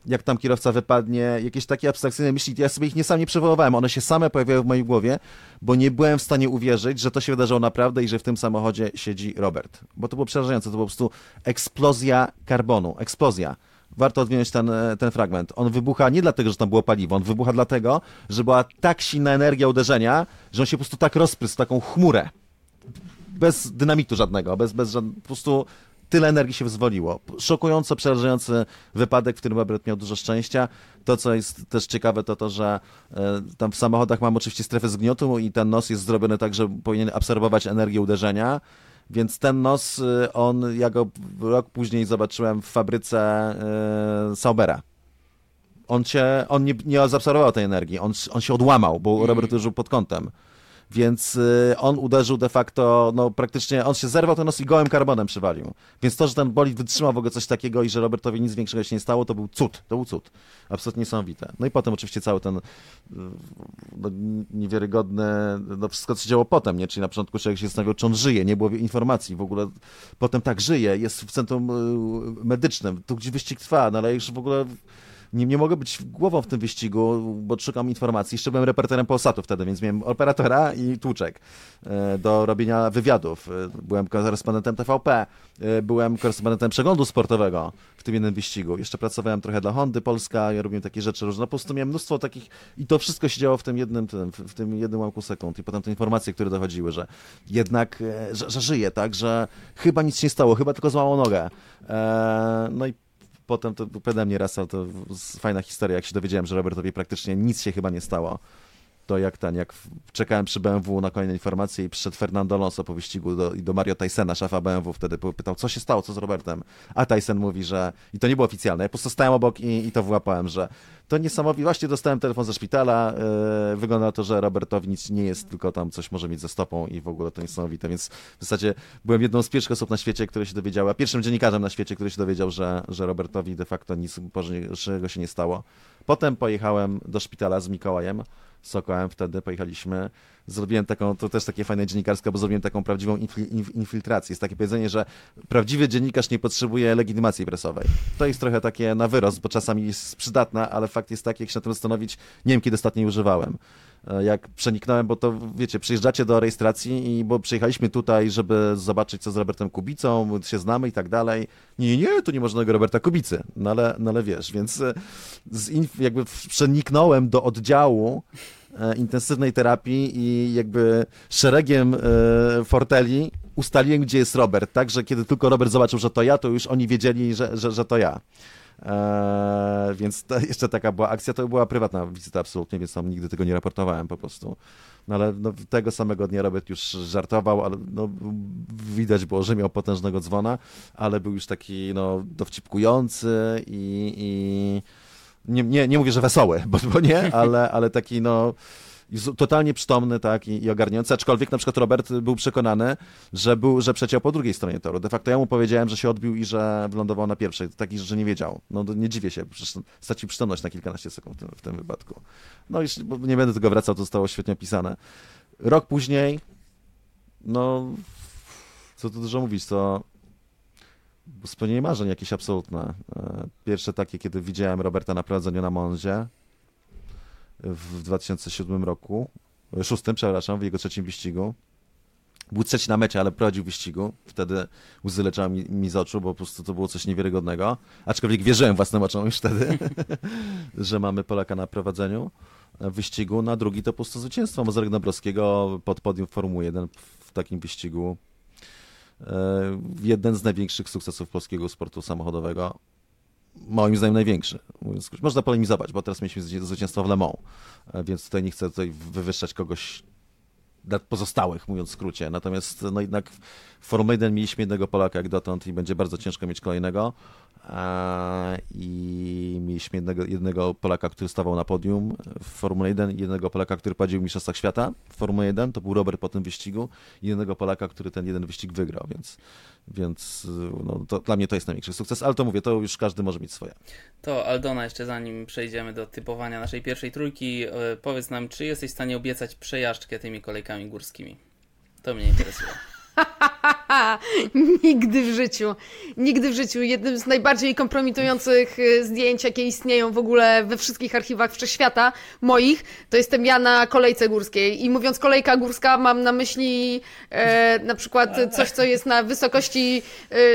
jak tam kierowca wypadnie, jakieś takie abstrakcyjne myśli, ja sobie ich nie sam nie przywoływałem, one się same pojawiały w mojej głowie, bo nie byłem w stanie uwierzyć, że to się wydarzyło naprawdę i że w tym samochodzie siedzi Robert. Bo to było przerażające, to po prostu eksplozja karbonu, eksplozja. Warto odwinąć ten, e, ten fragment. On wybucha nie dlatego, że tam było paliwo, on wybucha dlatego, że była tak silna energia uderzenia, że on się po prostu tak rozprysł, taką chmurę. Bez dynamitu żadnego, bez, bez żad... po prostu tyle energii się wyzwoliło. Szokująco przerażający wypadek, w którym Robert miał dużo szczęścia. To, co jest też ciekawe, to to, że e, tam w samochodach mamy oczywiście strefę zgniotu i ten nos jest zrobiony tak, że powinien absorbować energię uderzenia. Więc ten nos, y, on, ja go rok później zobaczyłem w fabryce y, Saubera. On, się, on nie, nie zaabsorbował tej energii, on, on się odłamał, bo Robert uderzył pod kątem. Więc y, on uderzył de facto, no praktycznie, on się zerwał ten nos i gołym karbonem przywalił. Więc to, że ten bolid wytrzymał w ogóle coś takiego i że Robertowi nic większego się nie stało, to był cud, to był cud. Absolutnie niesamowite. No i potem oczywiście cały ten y, no, niewiarygodny, no wszystko co się działo potem, nie? Czyli na początku człowiek się zastanawiał, czy on żyje, nie było informacji w ogóle. Potem tak, żyje, jest w centrum y, medycznym, tu gdzie wyścig trwa, no ale już w ogóle nie, nie mogę być głową w tym wyścigu, bo szukam informacji. Jeszcze byłem reporterem Polsatu wtedy, więc miałem operatora i tłuczek e, do robienia wywiadów. E, Byłem korespondentem TVP, e, byłem korespondentem przeglądu sportowego w tym jednym wyścigu. Jeszcze pracowałem trochę dla Hondy Polska, ja robiłem takie rzeczy różne. Po prostu miałem mnóstwo takich i to wszystko się działo w tym jednym, w tym jednym ułamku sekund. I potem te informacje, które dochodziły, że jednak, że, że żyje, tak, że chyba nic nie stało, chyba tylko złamał nogę. No i potem to pode mnie raz, ale to fajna historia, jak się dowiedziałem, że Robertowi praktycznie nic się chyba nie stało. To jak ten, jak czekałem przy BMW na kolejne informacje i przyszedł Fernando Alonso po wyścigu do, do Mario Tysona, szefa BMW wtedy pytał, co się stało, co z Robertem? A Tyson mówi, że, i to nie było oficjalne, ja po prostu stałem obok i, i to wyłapałem, że to niesamowite, właśnie dostałem telefon ze szpitala, yy, wygląda na to, że Robertowi nic nie jest, tylko tam coś może mieć ze stopą i w ogóle to niesamowite, więc w zasadzie byłem jedną z pierwszych osób na świecie, które się dowiedziały, a pierwszym dziennikarzem na świecie, który się dowiedział, że, że Robertowi de facto nic poważniejszego się nie stało. Potem pojechałem do szpitala z Mikołajem, Sokołem. Wtedy, pojechaliśmy, zrobiłem taką, to też takie fajne dziennikarskie, bo zrobiłem taką prawdziwą infil- inf- infiltrację. Jest takie powiedzenie, że prawdziwy dziennikarz nie potrzebuje legitymacji prasowej. To jest trochę takie na wyrost, bo czasami jest przydatna, ale fakt jest taki, jak się na tym zastanowić, nie wiem kiedy ostatnio używałem. E, Jak przeniknąłem, bo to wiecie, przyjeżdżacie do rejestracji i bo przyjechaliśmy tutaj, żeby zobaczyć co z Robertem Kubicą, się znamy i tak dalej. Nie, nie, tu nie ma żadnego Roberta Kubicy, no ale, no ale wiesz, więc e, z jakby przeniknąłem do oddziału intensywnej terapii i jakby szeregiem e, forteli ustaliłem, gdzie jest Robert, tak, że kiedy tylko Robert zobaczył, że to ja, to już oni wiedzieli, że, że, że to ja. Eee, więc to jeszcze taka była akcja, to była prywatna wizyta absolutnie, więc tam nigdy tego nie raportowałem po prostu. No ale no, tego samego dnia Robert już żartował, ale no, widać było, że miał potężnego dzwona, ale był już taki no, dowcipkujący i, i nie, nie, nie mówię, że wesoły, bo, bo nie, ale, ale taki no totalnie przytomny, tak, i, i ogarniający, aczkolwiek na przykład Robert był przekonany, że był, że przeciął po drugiej stronie toru. De facto ja mu powiedziałem, że się odbił i że wylądował na pierwszej. Taki, że nie wiedział. No nie dziwię się, stracił przytomność na kilkanaście sekund w tym, w tym wypadku. No i nie będę tego wracał, to zostało świetnie opisane. Rok później, no, co tu dużo mówić, to spełnienie marzeń jakieś absolutne. E, Pierwsze takie, kiedy widziałem Roberta na prowadzeniu na Monzie w 2007 roku, e, szóstym, przepraszam, w jego trzecim wyścigu. Był trzeci na mecie, ale prowadził wyścigu. Wtedy łzy leciały mi, mi z oczu, bo po prostu to było coś niewiarygodnego. Aczkolwiek wierzyłem własnym oczom już wtedy, że mamy Polaka na prowadzeniu e, wyścigu. Na drugi to po prostu zwycięstwo Mozarek Dąbrowskiego pod podium Formuły 1 w takim wyścigu. E, Jeden z największych sukcesów polskiego sportu samochodowego. Moim zdaniem największy. Można polemizować, bo teraz mieliśmy zwycię- zwycięstwo w Le Mans, e, więc tutaj nie chcę tutaj wywyższać kogoś nad pozostałych, mówiąc w skrócie. Natomiast no jednak w Formule 1 mieliśmy jednego Polaka jak dotąd i będzie bardzo ciężko mieć kolejnego. I mieliśmy jednego, jednego Polaka, który stawał na podium w Formule 1, i jednego Polaka, który prowadził w Mistrzostwach Świata w Formule 1, to był Robert po tym wyścigu, i jednego Polaka, który ten jeden wyścig wygrał, więc, więc no, to, dla mnie to jest największy sukces, ale to mówię, to już każdy może mieć swoje. To Aldona, jeszcze zanim przejdziemy do typowania naszej pierwszej trójki, e, powiedz nam, czy jesteś w stanie obiecać przejażdżkę tymi kolejkami górskimi? To mnie interesuje. Nigdy w życiu. Nigdy w życiu. Jednym z najbardziej kompromitujących y, zdjęć, jakie istnieją w ogóle we wszystkich archiwach wszechświata moich, to jestem ja na kolejce górskiej. I mówiąc kolejka górska, mam na myśli e, na przykład coś, co jest na wysokości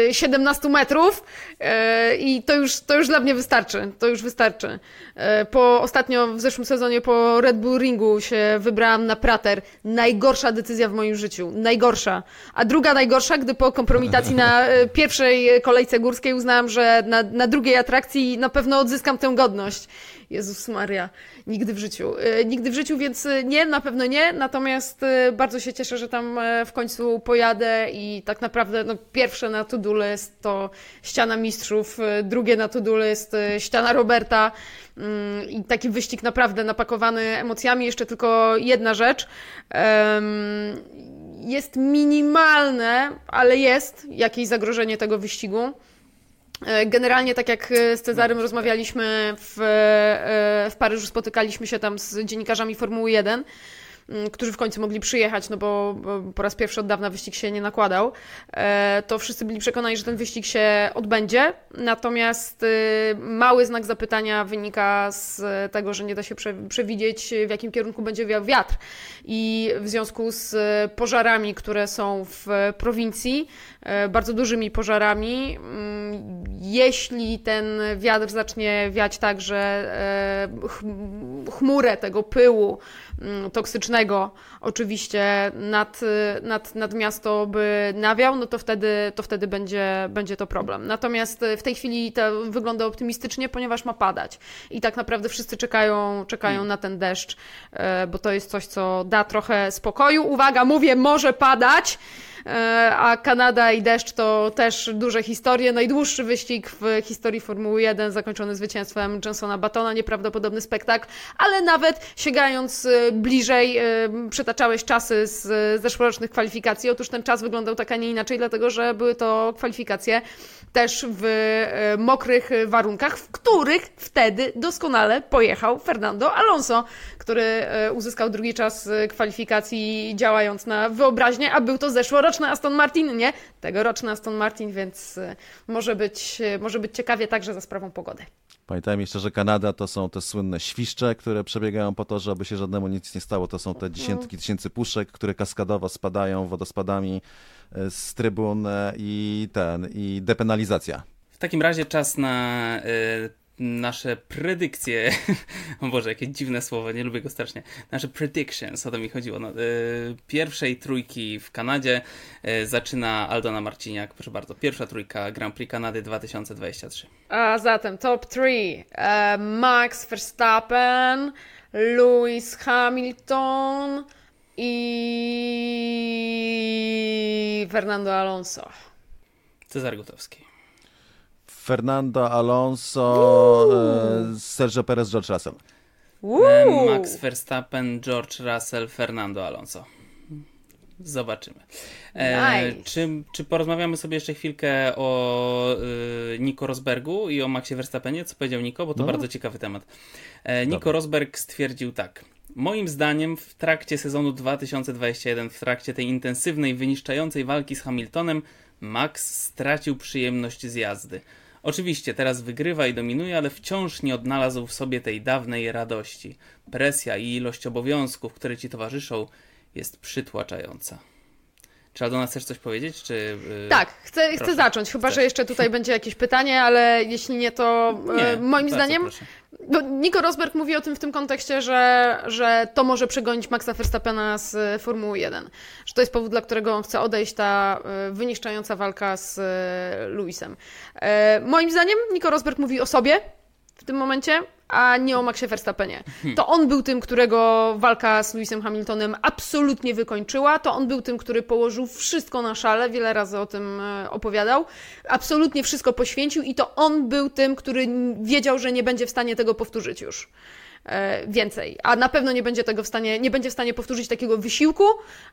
e, 17 metrów. E, I to już, to już dla mnie wystarczy. To już wystarczy. E, po ostatnio w zeszłym sezonie po Red Bull Ringu się wybrałam na Prater. Najgorsza decyzja w moim życiu. Najgorsza. A druga najgorsza, gdy po kompromitacji na e, pierwszej kolejce górskiej uznałam, że na, na drugiej atrakcji na pewno odzyskam tę godność. Jezus Maria, nigdy w życiu. E, Nigdy w życiu, więc e, nie, na pewno nie. Natomiast e, bardzo się cieszę, że tam e, w końcu pojadę i tak naprawdę no, pierwsze na to-do list to ściana mistrzów, e, drugie na to-do list e, ściana Roberta Mm, i taki wyścig naprawdę napakowany emocjami. Jeszcze tylko jedna rzecz. Jest minimalne, ale jest jakieś zagrożenie tego wyścigu. E, Generalnie, tak jak e, z Cezarym rozmawialiśmy w, e, w Paryżu, spotykaliśmy się tam z dziennikarzami Formuły 1. mm, którzy w końcu mogli przyjechać, no bo po raz pierwszy od dawna wyścig się nie nakładał, e, to wszyscy byli przekonani, że ten wyścig się odbędzie. Natomiast y, mały znak zapytania wynika z tego, że nie da się prze- przewidzieć, w jakim kierunku będzie wiał wiatr. I w związku z pożarami, które są w prowincji, e, bardzo dużymi pożarami, mm, jeśli ten wiatr zacznie wiać tak, że e, ch- chmurę tego pyłu toksycznego oczywiście nad, nad, nad miasto by nawiał, no to wtedy, to wtedy będzie, będzie to problem. Natomiast w tej chwili to wygląda optymistycznie, ponieważ ma padać. I tak naprawdę wszyscy czekają, czekają na ten deszcz, e, bo to jest coś, co da trochę spokoju. Uwaga, mówię, może padać. E, A Kanada i deszcz to też duże historie. Najdłuższy wyścig w historii Formuły 1, zakończony zwycięstwem Jensona Batona, nieprawdopodobny spektakl, ale nawet sięgając e, bliżej, e, przytaczałeś czasy z zeszłorocznych kwalifikacji. Otóż ten czas wyglądał tak, a nie inaczej, dlatego że były to kwalifikacje też w e, mokrych warunkach, w których wtedy doskonale pojechał Fernando Alonso, który e, uzyskał drugi czas kwalifikacji działając na wyobraźnię, a był to zeszłoroczny Aston Martin, nie tegoroczny Aston Martin, więc e, może być, może być ciekawie także za sprawą pogody. Pamiętajmy jeszcze, że Kanada to są te słynne świszcze, które przebiegają po to, żeby się żadnemu nic nie stało. To są te dziesiątki tysięcy puszek, które kaskadowo spadają wodospadami e, z trybun e, i ten, i depenalizacja. W takim razie czas na y, nasze predykcje. o Boże, jakie dziwne słowo, nie lubię go strasznie. Nasze predictions, o to mi chodziło. No, y, pierwszej trójki w Kanadzie y, zaczyna Aldona Marciniak. Proszę bardzo, pierwsza trójka Grand Prix Kanady 2023. A zatem top 3. E, Max Verstappen, Lewis Hamilton i Fernando Alonso. Cezar Gutowski. Fernando Alonso, e, Sergio Perez, George Russell. Max Verstappen, George Russell, Fernando Alonso. Zobaczymy. E, Nice. czy, czy porozmawiamy sobie jeszcze chwilkę o y, Nico Rosbergu i o Maxie Verstappenie? Co powiedział Nico? Bo to No. bardzo ciekawy temat. E, Nico Dobra. Rosberg stwierdził tak. Moim zdaniem w trakcie sezonu 2021, w trakcie tej intensywnej, wyniszczającej walki z Hamiltonem, Max stracił przyjemność z jazdy. Oczywiście teraz wygrywa i dominuje, ale wciąż nie odnalazł w sobie tej dawnej radości. Presja i ilość obowiązków, które ci towarzyszą, jest przytłaczająca. Czy Aldona chcesz coś powiedzieć? Czy, yy, Tak, chcę, chcę zacząć, chyba Chcesz. że jeszcze tutaj będzie jakieś pytanie, ale jeśli nie, to Nie, e, moim zdaniem proszę. Bo Nico Rosberg mówi o tym w tym kontekście, że, że to może przegonić Maxa Verstappena z e, Formuły 1. Że to jest powód, dla którego on chce odejść, ta e, wyniszczająca walka z e, Lewisem. E, Moim zdaniem Nico Rosberg mówi o sobie w tym momencie, a nie o Maxie Verstappenie. To on był tym, którego walka z Lewisem Hamiltonem absolutnie wykończyła. To on był tym, który położył wszystko na szale, wiele razy o tym e, opowiadał. Absolutnie wszystko poświęcił i to on był tym, który wiedział, że nie będzie w stanie tego powtórzyć już. E, Więcej, a na pewno nie będzie tego w stanie, nie będzie w stanie powtórzyć takiego wysiłku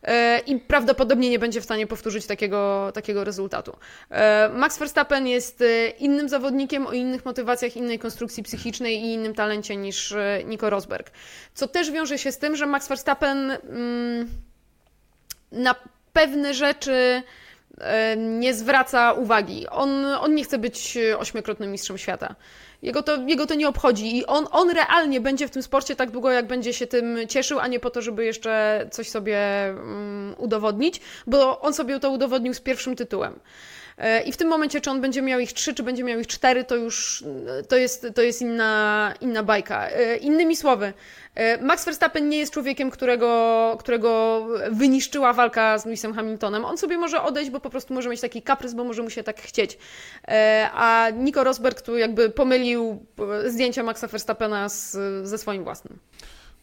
e, i prawdopodobnie nie będzie w stanie powtórzyć takiego, takiego rezultatu. E, Max Verstappen jest innym zawodnikiem o innych motywacjach, innej konstrukcji psychicznej i innym talencie niż Nico Rosberg. Co też wiąże się z tym, że Max Verstappen mm, na pewne rzeczy nie zwraca uwagi. On, on nie chce być e, ośmiokrotnym mistrzem świata. Jego to, jego to nie obchodzi i on, on realnie będzie w tym sporcie tak długo, jak będzie się tym cieszył, a nie po to, żeby jeszcze coś sobie mm, udowodnić, bo on sobie to udowodnił z pierwszym tytułem. E, I w tym momencie, czy on będzie miał ich trzy, czy będzie miał ich cztery, to już e, to jest, to jest inna, inna bajka. E, Innymi słowy, e, Max Verstappen nie jest człowiekiem, którego, którego wyniszczyła walka z Lewisem Hamiltonem. On sobie może odejść, bo po prostu może mieć taki kaprys, bo może mu się tak chcieć. E, A Nico Rosberg tu jakby pomylił e, zdjęcia Maxa Verstappena z, ze swoim własnym.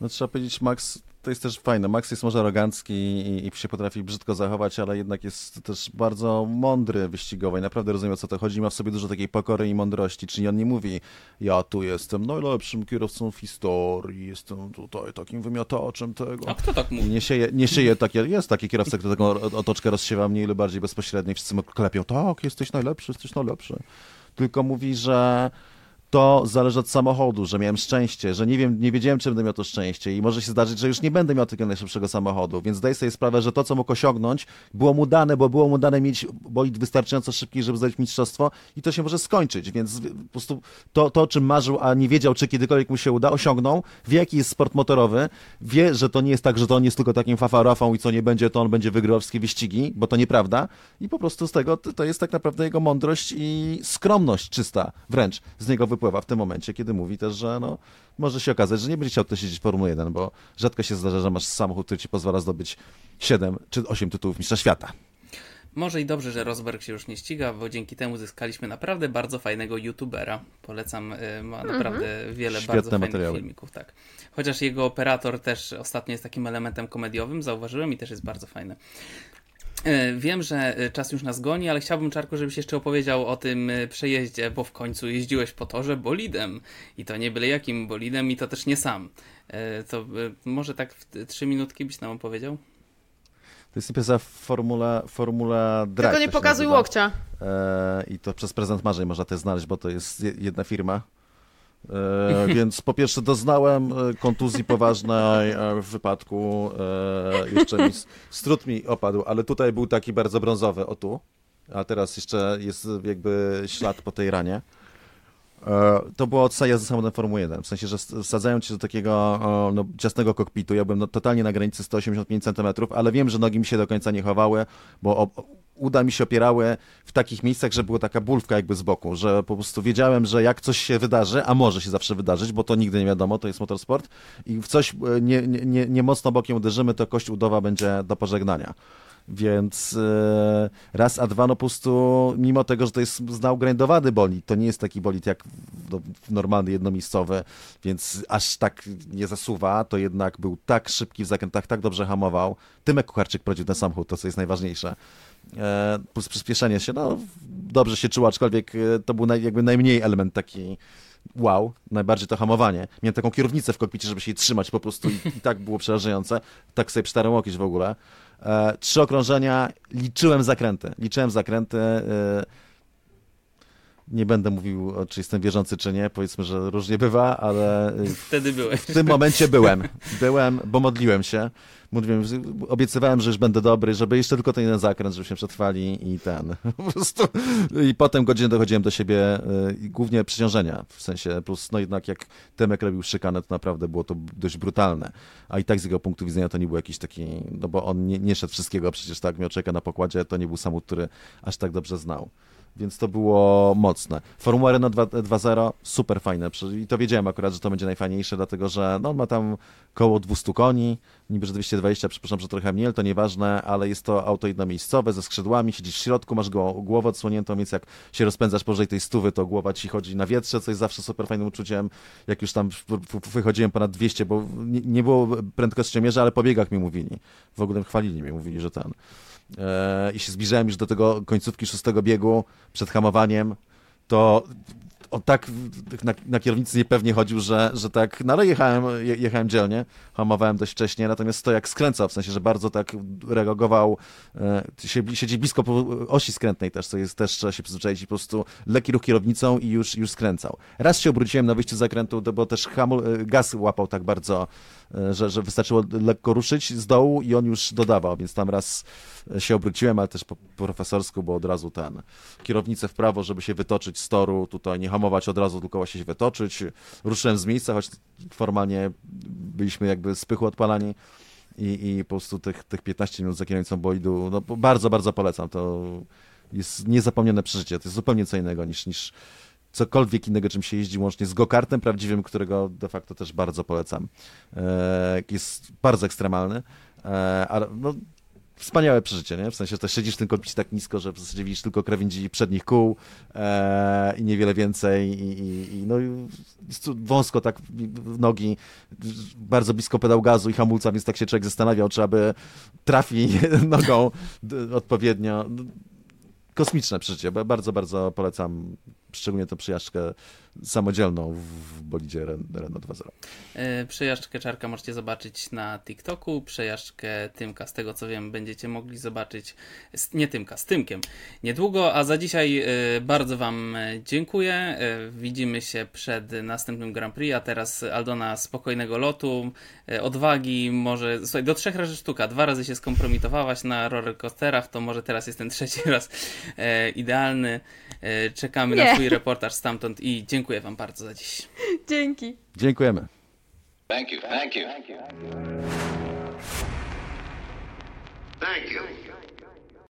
No trzeba powiedzieć, Max to jest też fajne. Max jest może arogancki i, i się potrafi brzydko zachować, ale jednak jest też bardzo mądry wyścigowo i naprawdę rozumie o co to chodzi. Ma w sobie dużo takiej pokory i mądrości, czyli on nie mówi ja tu jestem najlepszym kierowcą w historii, jestem tutaj takim wymiataczem tego. A kto tak mówi? Nie sieje, nie sieje takie, jest taki kierowca, który taką otoczkę rozsiewa mniej lub bardziej bezpośrednio i wszyscy mu klepią, tak, jesteś najlepszy, jesteś najlepszy. Tylko mówi, że to zależy od samochodu, że miałem szczęście, że nie wiem, nie wiedziałem, czy będę miał to szczęście i może się zdarzyć, że już nie będę miał tego najszybszego samochodu, więc daj sobie sprawę, że to, co mógł osiągnąć, było mu dane, bo było mu dane mieć bolid wystarczająco szybki, żeby zdać mistrzostwo i to się może skończyć, więc po prostu to, to, o czym marzył, a nie wiedział, czy kiedykolwiek mu się uda, osiągnął, wie, jaki jest sport motorowy, wie, że to nie jest tak, że to on jest tylko takim fafarafą i co nie będzie, to on będzie wygrywał wszystkie wyścigi, bo to nieprawda i po prostu z tego to, to jest tak naprawdę jego mądrość i skromność czysta wręcz z niego wypływa w tym momencie, kiedy mówi też, że no, może się okazać, że nie będzie chciał też siedzieć w Formule 1, bo rzadko się zdarza, że masz samochód, który ci pozwala zdobyć 7 czy 8 tytułów mistrza świata. Może i dobrze, że Rosberg się już nie ściga, bo dzięki temu zyskaliśmy naprawdę bardzo fajnego youtubera. Polecam, y, ma naprawdę wiele Świetne bardzo fajnych materiały. filmików, tak. Chociaż jego operator też ostatnio jest takim elementem komediowym, zauważyłem i też jest bardzo fajny. Y, Wiem, że y, czas już nas goni, ale chciałbym, Czarku, żebyś jeszcze opowiedział o tym y, przejeździe, bo w końcu jeździłeś po torze bolidem. I to nie byle jakim bolidem, i to też nie sam. To może tak w trzy minutki byś nam opowiedział? To jest impreza Formula, Formula Drag. Tylko nie pokazuj nazywa. łokcia. E, I to przez prezent marzeń można też znaleźć, bo to jest je- jedna firma. E, więc po pierwsze doznałem e, kontuzji poważnej w wypadku. E, jeszcze mi strut mi opadł, ale tutaj był taki bardzo brązowy, o tu. A teraz jeszcze jest jakby ślad po tej ranie. To było od jazdy samochodem Formuły 1. W sensie, że s- wsadzają cię do takiego no, ciasnego kokpitu. Ja byłem no, totalnie na granicy 185 cm, ale wiem, że nogi mi się do końca nie chowały, bo uda mi się opierały w takich miejscach, że była taka bulwka jakby z boku, że po prostu wiedziałem, że jak coś się wydarzy, a może się zawsze wydarzyć, bo to nigdy nie wiadomo, to jest motorsport i w coś e, nie, nie, nie, nie mocno bokiem uderzymy, to kość udowa będzie do pożegnania. Więc e, raz, a dwa, no po prostu, mimo tego, że to jest znał grindowany bolid, to nie jest taki bolid jak no, normalny, jednomiejscowy, więc aż tak nie zasuwa, to jednak był tak szybki w zakrętach, tak dobrze hamował. Tymek Kucharczyk prowadził ten samochód, to co jest najważniejsze. E, plus przyspieszenie się, no dobrze się czuło, aczkolwiek e, to był naj, jakby najmniej element taki wow, najbardziej to hamowanie. Miałem taką kierownicę w kokpicie, żeby się jej trzymać po prostu i, i tak było przerażające. Tak sobie przytarłem łokieć w ogóle. E, trzy okrążenia, liczyłem zakręty. Liczyłem zakręty. E, nie będę mówił, czy jestem wierzący, czy nie. Powiedzmy, że różnie bywa, ale e, Wtedy byłeś. w tym momencie byłem. Byłem, bo modliłem się. Mówiłem, obiecywałem, że już będę dobry, żeby jeszcze tylko ten jeden zakręt, żebyśmy przetrwali i ten. Po prostu. I potem godzinę dochodziłem do siebie, y, głównie przeciążenia, w sensie plus, no jednak jak Temek robił szykanę, to naprawdę było to dość brutalne. A i tak z jego punktu widzenia to nie był jakiś taki, no bo on nie, nie szedł wszystkiego, przecież tak miał czeka na pokładzie, to nie był samochód, który aż tak dobrze znał. Więc to było mocne. Formuła Renault 2- 2.0 super fajne. I to wiedziałem akurat, że to będzie najfajniejsze, dlatego że no, ma tam koło 200 koni, niby że 220, przepraszam, że trochę mniej, to nieważne, ale jest to auto jednomiejscowe ze skrzydłami, siedzisz w środku, masz go głowę odsłoniętą, więc jak się rozpędzasz powyżej tej stówy, to głowa ci chodzi na wietrze, co jest zawsze super fajnym uczuciem. Jak już tam wychodziłem ponad 200, bo nie, nie było prędkościomierza, ale po biegach mi mówili. W ogóle chwalili mnie, mówili, że ten e, i się zbliżałem już do tego końcówki szóstego biegu przed hamowaniem, to on tak na, na kierownicy niepewnie chodził, że, że tak, no ale jechałem, je, jechałem dzielnie, hamowałem dość wcześnie, natomiast to jak skręcał, w sensie, że bardzo tak reagował, e, siedzi blisko osi skrętnej też, co jest też, trzeba się przyzwyczaić po prostu lekki ruch kierownicą i już, już skręcał. Raz się obróciłem na wyjściu z zakrętu, bo też hamul, e, gaz łapał tak bardzo, że, że wystarczyło lekko ruszyć z dołu i on już dodawał, więc tam raz się obróciłem, ale też po profesorsku, bo od razu ten kierownicę w prawo, żeby się wytoczyć z toru, tutaj nie hamować od razu, tylko właśnie się wytoczyć. Ruszyłem z miejsca, choć formalnie byliśmy jakby z pychu odpalani i, i po prostu tych, tych 15 minut za kierownicą bolidu, no bardzo, bardzo polecam. To jest niezapomniane przeżycie. To jest zupełnie co innego niż, niż cokolwiek innego, czym się jeździ, łącznie z go-kartem prawdziwym, którego de facto też bardzo polecam. E, jest bardzo ekstremalny, ale no, wspaniałe przeżycie, nie? W sensie, że też siedzisz w tym kokpicie tak nisko, że w zasadzie widzisz tylko krawędzi przednich kół e, i niewiele więcej i, i, i no wąsko tak nogi, bardzo blisko pedał gazu i hamulca, więc tak się człowiek zastanawiał, czy aby trafi nogą odpowiednio. Kosmiczne przeżycie, ba- bardzo, bardzo polecam. Szczególnie tę przyjażdżkę samodzielną w bolidzie Ren- Renault 2.0. E, Przejażdżkę Czarka możecie zobaczyć na TikToku, przejażdżkę Tymka, z tego co wiem, będziecie mogli zobaczyć, z- nie Tymka, z Tymkiem, niedługo, a za dzisiaj e, bardzo Wam dziękuję. E, Widzimy się przed następnym Grand Prix, a teraz Aldona spokojnego lotu, odwagi, może, słuchaj, do trzech razy sztuka, dwa razy się skompromitowałaś na rollercoasterach, to może teraz jest ten trzeci raz idealny. E, Czekamy na Nie. Twój reportaż stamtąd i dziękuję Wam bardzo za dziś. Dzięki. Dziękujemy. Thank you. Thank you. Thank you.